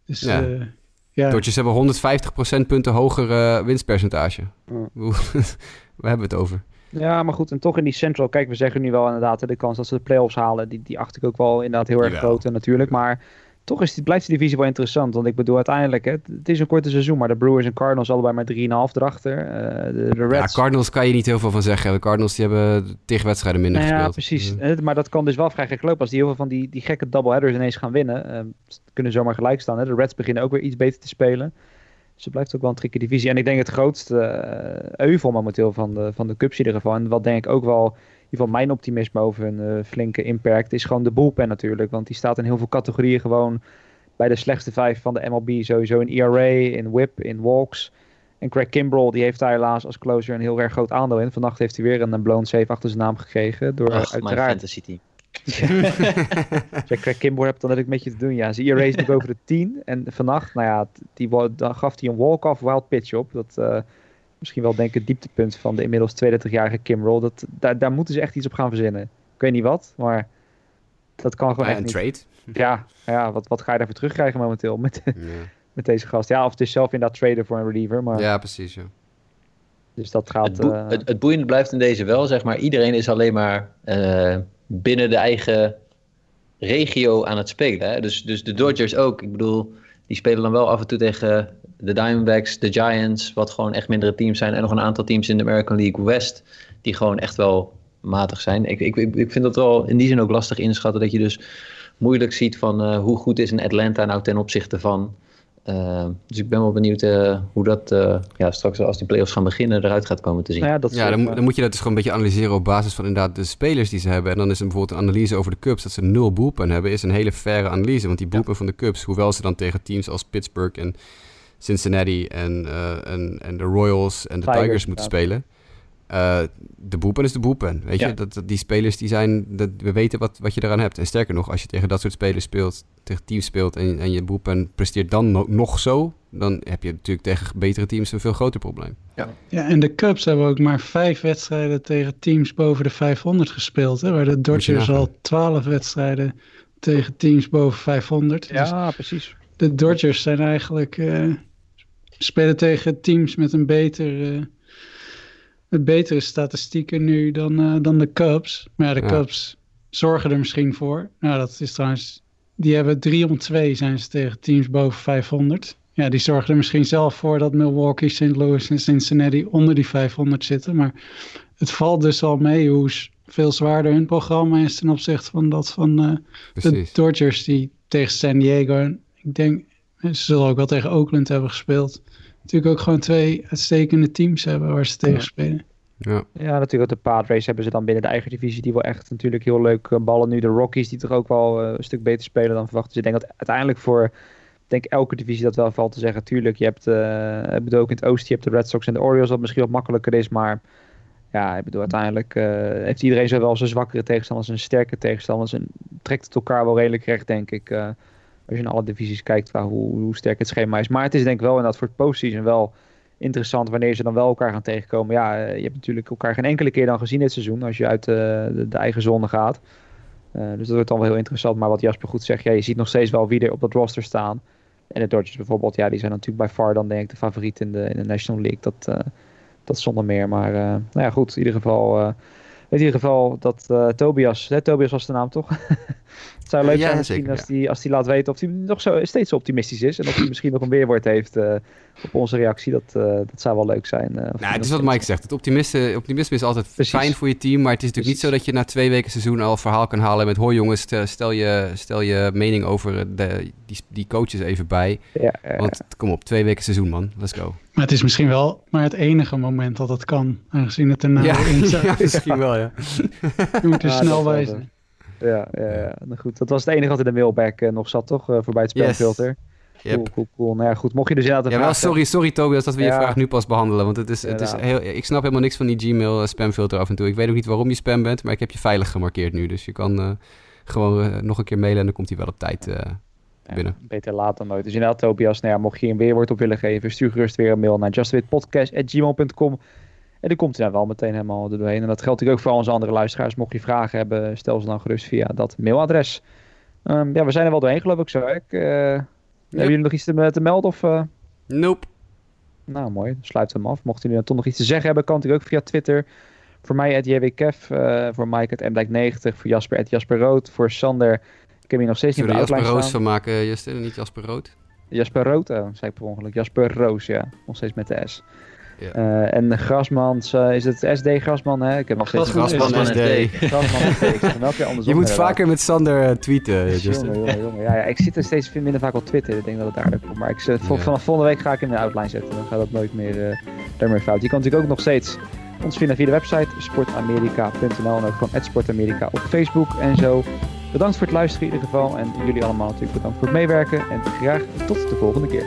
Dus ja. Uh, ja. Dodgers hebben 150 procentpunten hoger uh, winstpercentage. We hebben het over. Ja, maar goed, en toch in die Central, kijk, we zeggen nu wel inderdaad de kans dat ze de playoffs halen, die, die acht ik ook wel inderdaad heel erg groot natuurlijk. Maar toch is die, blijft die divisie wel interessant. Want ik bedoel, uiteindelijk, hè, het is een korte seizoen, maar de Brewers en Cardinals allebei maar 3,5 erachter. Uh, de, de Reds... Ja, Cardinals kan je niet heel veel van zeggen. De Cardinals die hebben tegen wedstrijden minder nou gespeeld. Ja, precies. Mm. Maar dat kan dus wel vrij gek lopen. Als die heel veel van die, die gekke doubleheaders ineens gaan winnen, uh, kunnen zomaar gelijk staan. Hè. De Reds beginnen ook weer iets beter te spelen. Dus het blijft ook wel een tricky divisie. En ik denk het grootste euvel momenteel van de, van de Cubs in ieder geval. En wat denk ik ook wel geval mijn optimisme over een flinke impact is gewoon de bullpen natuurlijk. Want die staat in heel veel categorieën gewoon bij de slechtste vijf van de MLB sowieso in ERA, in WHIP, in walks. En Craig Kimbrell die heeft daar helaas als closer een heel erg groot aandeel in. Vannacht heeft hij weer een blown save achter zijn naam gekregen. Door Ach, uiteraard... fantasy team. Als je Craig Kimbrell hebt, dan heb ik met je te doen. Ja, zijn ERA is nu boven de 10. En vannacht, nou ja, die, dan gaf hij een walk-off wild pitch op. Dat uh, misschien wel denk ik het dieptepunt van de inmiddels 32-jarige Kimbrell. Dat, daar, daar moeten ze echt iets op gaan verzinnen. ik weet niet wat, maar dat kan gewoon echt een niet. trade. Ja, ja wat, wat ga je daarvoor terugkrijgen momenteel met, Ja. met deze gast? Ja, of het is zelf inderdaad traden voor een reliever, maar ja, precies. Ja. dus dat gaat... Het, boe- eh, het, het boeiende blijft in deze wel, zeg maar, iedereen is alleen maar eh, binnen de eigen regio aan het spelen. Hè? Dus, dus de Dodgers ook. Ik bedoel, die spelen dan wel af en toe tegen de Diamondbacks, de Giants, wat gewoon echt mindere teams zijn. En nog een aantal teams in de American League West, die gewoon echt wel matig zijn. Ik, ik, ik vind dat wel in die zin ook lastig inschatten, dat je dus moeilijk ziet van eh, hoe goed is een Atlanta nou ten opzichte van... eh, dus ik ben wel benieuwd eh, hoe dat eh, ja, straks als die playoffs gaan beginnen eruit gaat komen te zien. nou ja, dat Ja, ook, dan, eh, moet- dan moet je dat dus gewoon een beetje analyseren op basis van inderdaad de spelers die ze hebben. En dan is er bijvoorbeeld een analyse over de Cubs dat ze nul bullpen hebben, is een hele faire analyse. Want die bullpen van de Cubs, hoewel ze dan tegen teams als Pittsburgh en Cincinnati en, eh, en, en de Royals en de Tigers, Tigers, moeten ja. spelen. Eh, de boepen is de boepen. Weet Ja. je, dat, dat- die spelers die zijn, dat, we weten wat, wat je eraan hebt. En sterker nog, als je tegen dat soort spelers speelt, tegen teams speelt en, en je boepen presteert dan no- nog zo, dan heb je natuurlijk tegen betere teams een veel groter probleem. Ja, en de Cubs hebben ook maar vijf wedstrijden tegen teams boven de 500 gespeeld. Hè, waar de Dodgers al twaalf wedstrijden tegen teams boven 500. Dus ja, precies. de Dodgers zijn eigenlijk eh, spelen tegen teams met een beter, eh, met betere statistieken nu dan, eh, dan de Cubs. Maar ja, de Ja. Cubs zorgen er misschien voor. Nou, dat is trouwens. Die hebben 3 om 2 zijn ze tegen teams boven 500. Ja, die zorgen er misschien zelf voor dat Milwaukee, St. Louis en Cincinnati onder die 500 zitten. Maar het valt dus al mee hoe veel zwaarder hun programma is ten opzichte van dat van eh, de. Dodgers die tegen San Diego en ik denk ze zullen ook wel tegen Oakland hebben gespeeld. Natuurlijk ook gewoon twee uitstekende teams hebben waar ze tegen spelen. Ja. Ja, natuurlijk ook de Padres hebben ze dan binnen de eigen divisie die wel echt natuurlijk heel leuk eh, ballen. Nu de Rockies die toch ook wel eh, een stuk beter spelen dan verwacht. Dus ik denk dat uiteindelijk voor ik denk elke divisie dat wel valt te zeggen. Tuurlijk, je hebt, eh, ik bedoel ook in het oosten, je hebt de Red Sox en de Orioles, wat misschien wat makkelijker is. Maar ja, ik bedoel uiteindelijk eh, heeft iedereen zowel zijn zwakkere tegenstanders en zijn sterke tegenstanders. En trekt het elkaar wel redelijk recht, denk ik. eh, als je in alle divisies kijkt waar, hoe, hoe sterk het schema is. Maar het is denk ik wel inderdaad voor het postseason wel interessant wanneer ze dan wel elkaar gaan tegenkomen. Ja, eh, je hebt natuurlijk elkaar geen enkele keer dan gezien dit seizoen als je uit eh, de, de eigen zone gaat. Eh, dus dat wordt dan wel heel interessant. Maar wat Jasper goed zegt, ja, je ziet nog steeds wel wie er op dat roster staan. En de Dodgers bijvoorbeeld, ja, die zijn natuurlijk bij far dan denk ik de favoriet in de, in de National League. Dat, dat zonder meer. Maar nou ja, goed, in ieder geval... in ieder geval dat Tobias, Tobias was de naam toch? het zou leuk Ja, zijn misschien zeker, als hij als die laat weten of hij nog zo, steeds zo optimistisch is. En of hij misschien nog een weerwoord heeft eh, op onze reactie. Dat, eh, dat zou wel leuk zijn. eh, hij Nou, het is wat Mike zegt. Het optimisme, optimisme is altijd Precies. fijn voor je team. Maar het is natuurlijk niet zo dat je na twee weken seizoen al verhaal kan halen met... Hoi jongens, stel- je, stel je mening over de, die, die coaches even bij. Ja, Want kom op, twee weken seizoen man. Let's go. Maar het is misschien wel maar het enige moment dat het kan, aangezien het er nou in zit. ja, misschien wel ja. Je moet er Ja, snel dat ja, ja, ja. Nou, goed. Dat was het enige wat in de mailback eh, nog zat, toch? Eh, voorbij het Yes. spelfilter. Yep. Cool, cool, cool. Nou ja, goed. Mocht je dus inderdaad Ja, wel sorry, sorry Tobias dat we je vraag nu pas behandelen. Want het is, het is heel, ik snap helemaal niks van die Gmail eh, spamfilter af en toe. Ik weet ook niet waarom je spam bent, maar ik heb je veilig gemarkeerd nu. Dus je kan gewoon nog een keer mailen en dan komt hij wel op tijd binnen. beter laat dan nooit. Dus inderdaad, Tobias, nou ja, mocht je een weerwoord op willen geven, stuur gerust weer een mail naar justwitpodcast.gmail.com. En dan komt hij dan wel meteen helemaal er doorheen. En dat geldt natuurlijk ook voor onze andere luisteraars. Mocht je vragen hebben, stel ze dan gerust via dat mailadres. Ehm, ja, we zijn er wel doorheen, geloof ik zo. Ik, eh, Hebben jullie nog iets te, te melden? Of, eh? Nope. Nou, mooi. We hem af. Mochten jullie dan toch nog iets te zeggen hebben, kan natuurlijk ook via Twitter. Voor mij, het JWKF. eh voor Mike, het MDijk90. Voor Jasper, het Jasper Rood. Voor Sander, ik heb hier nog steeds niet Jasper Roos van maken, Justin, niet Jasper Rood? Jasper Rood, oh, zei ik per ongeluk. Jasper Roos, ja. Nog steeds met de S. Ja. Eh, en Grasmans, eh, is het SD Grasman? Hè? Ik heb nog steeds Grasman Grasman SD. SD. Grasman SD. Ik zeg hem elke keer andersom. Je moet vaker met Sander eh, tweeten. Jongen, jongen, jongen. Ja, ja, ik zit er steeds veel minder vaak op Twitter. Ik denk dat het daar komt. Maar ik, zet- Ja. vanaf volgende week ga ik in de outline zetten. Dan gaat dat nooit meer, eh daarmee fout. Je kan natuurlijk ook nog steeds ons vinden via de website sportamerika.nl en ook gewoon @sportamerika op Facebook en zo. Bedankt voor het luisteren in ieder geval. En jullie allemaal natuurlijk bedankt voor het meewerken. En graag tot de volgende keer.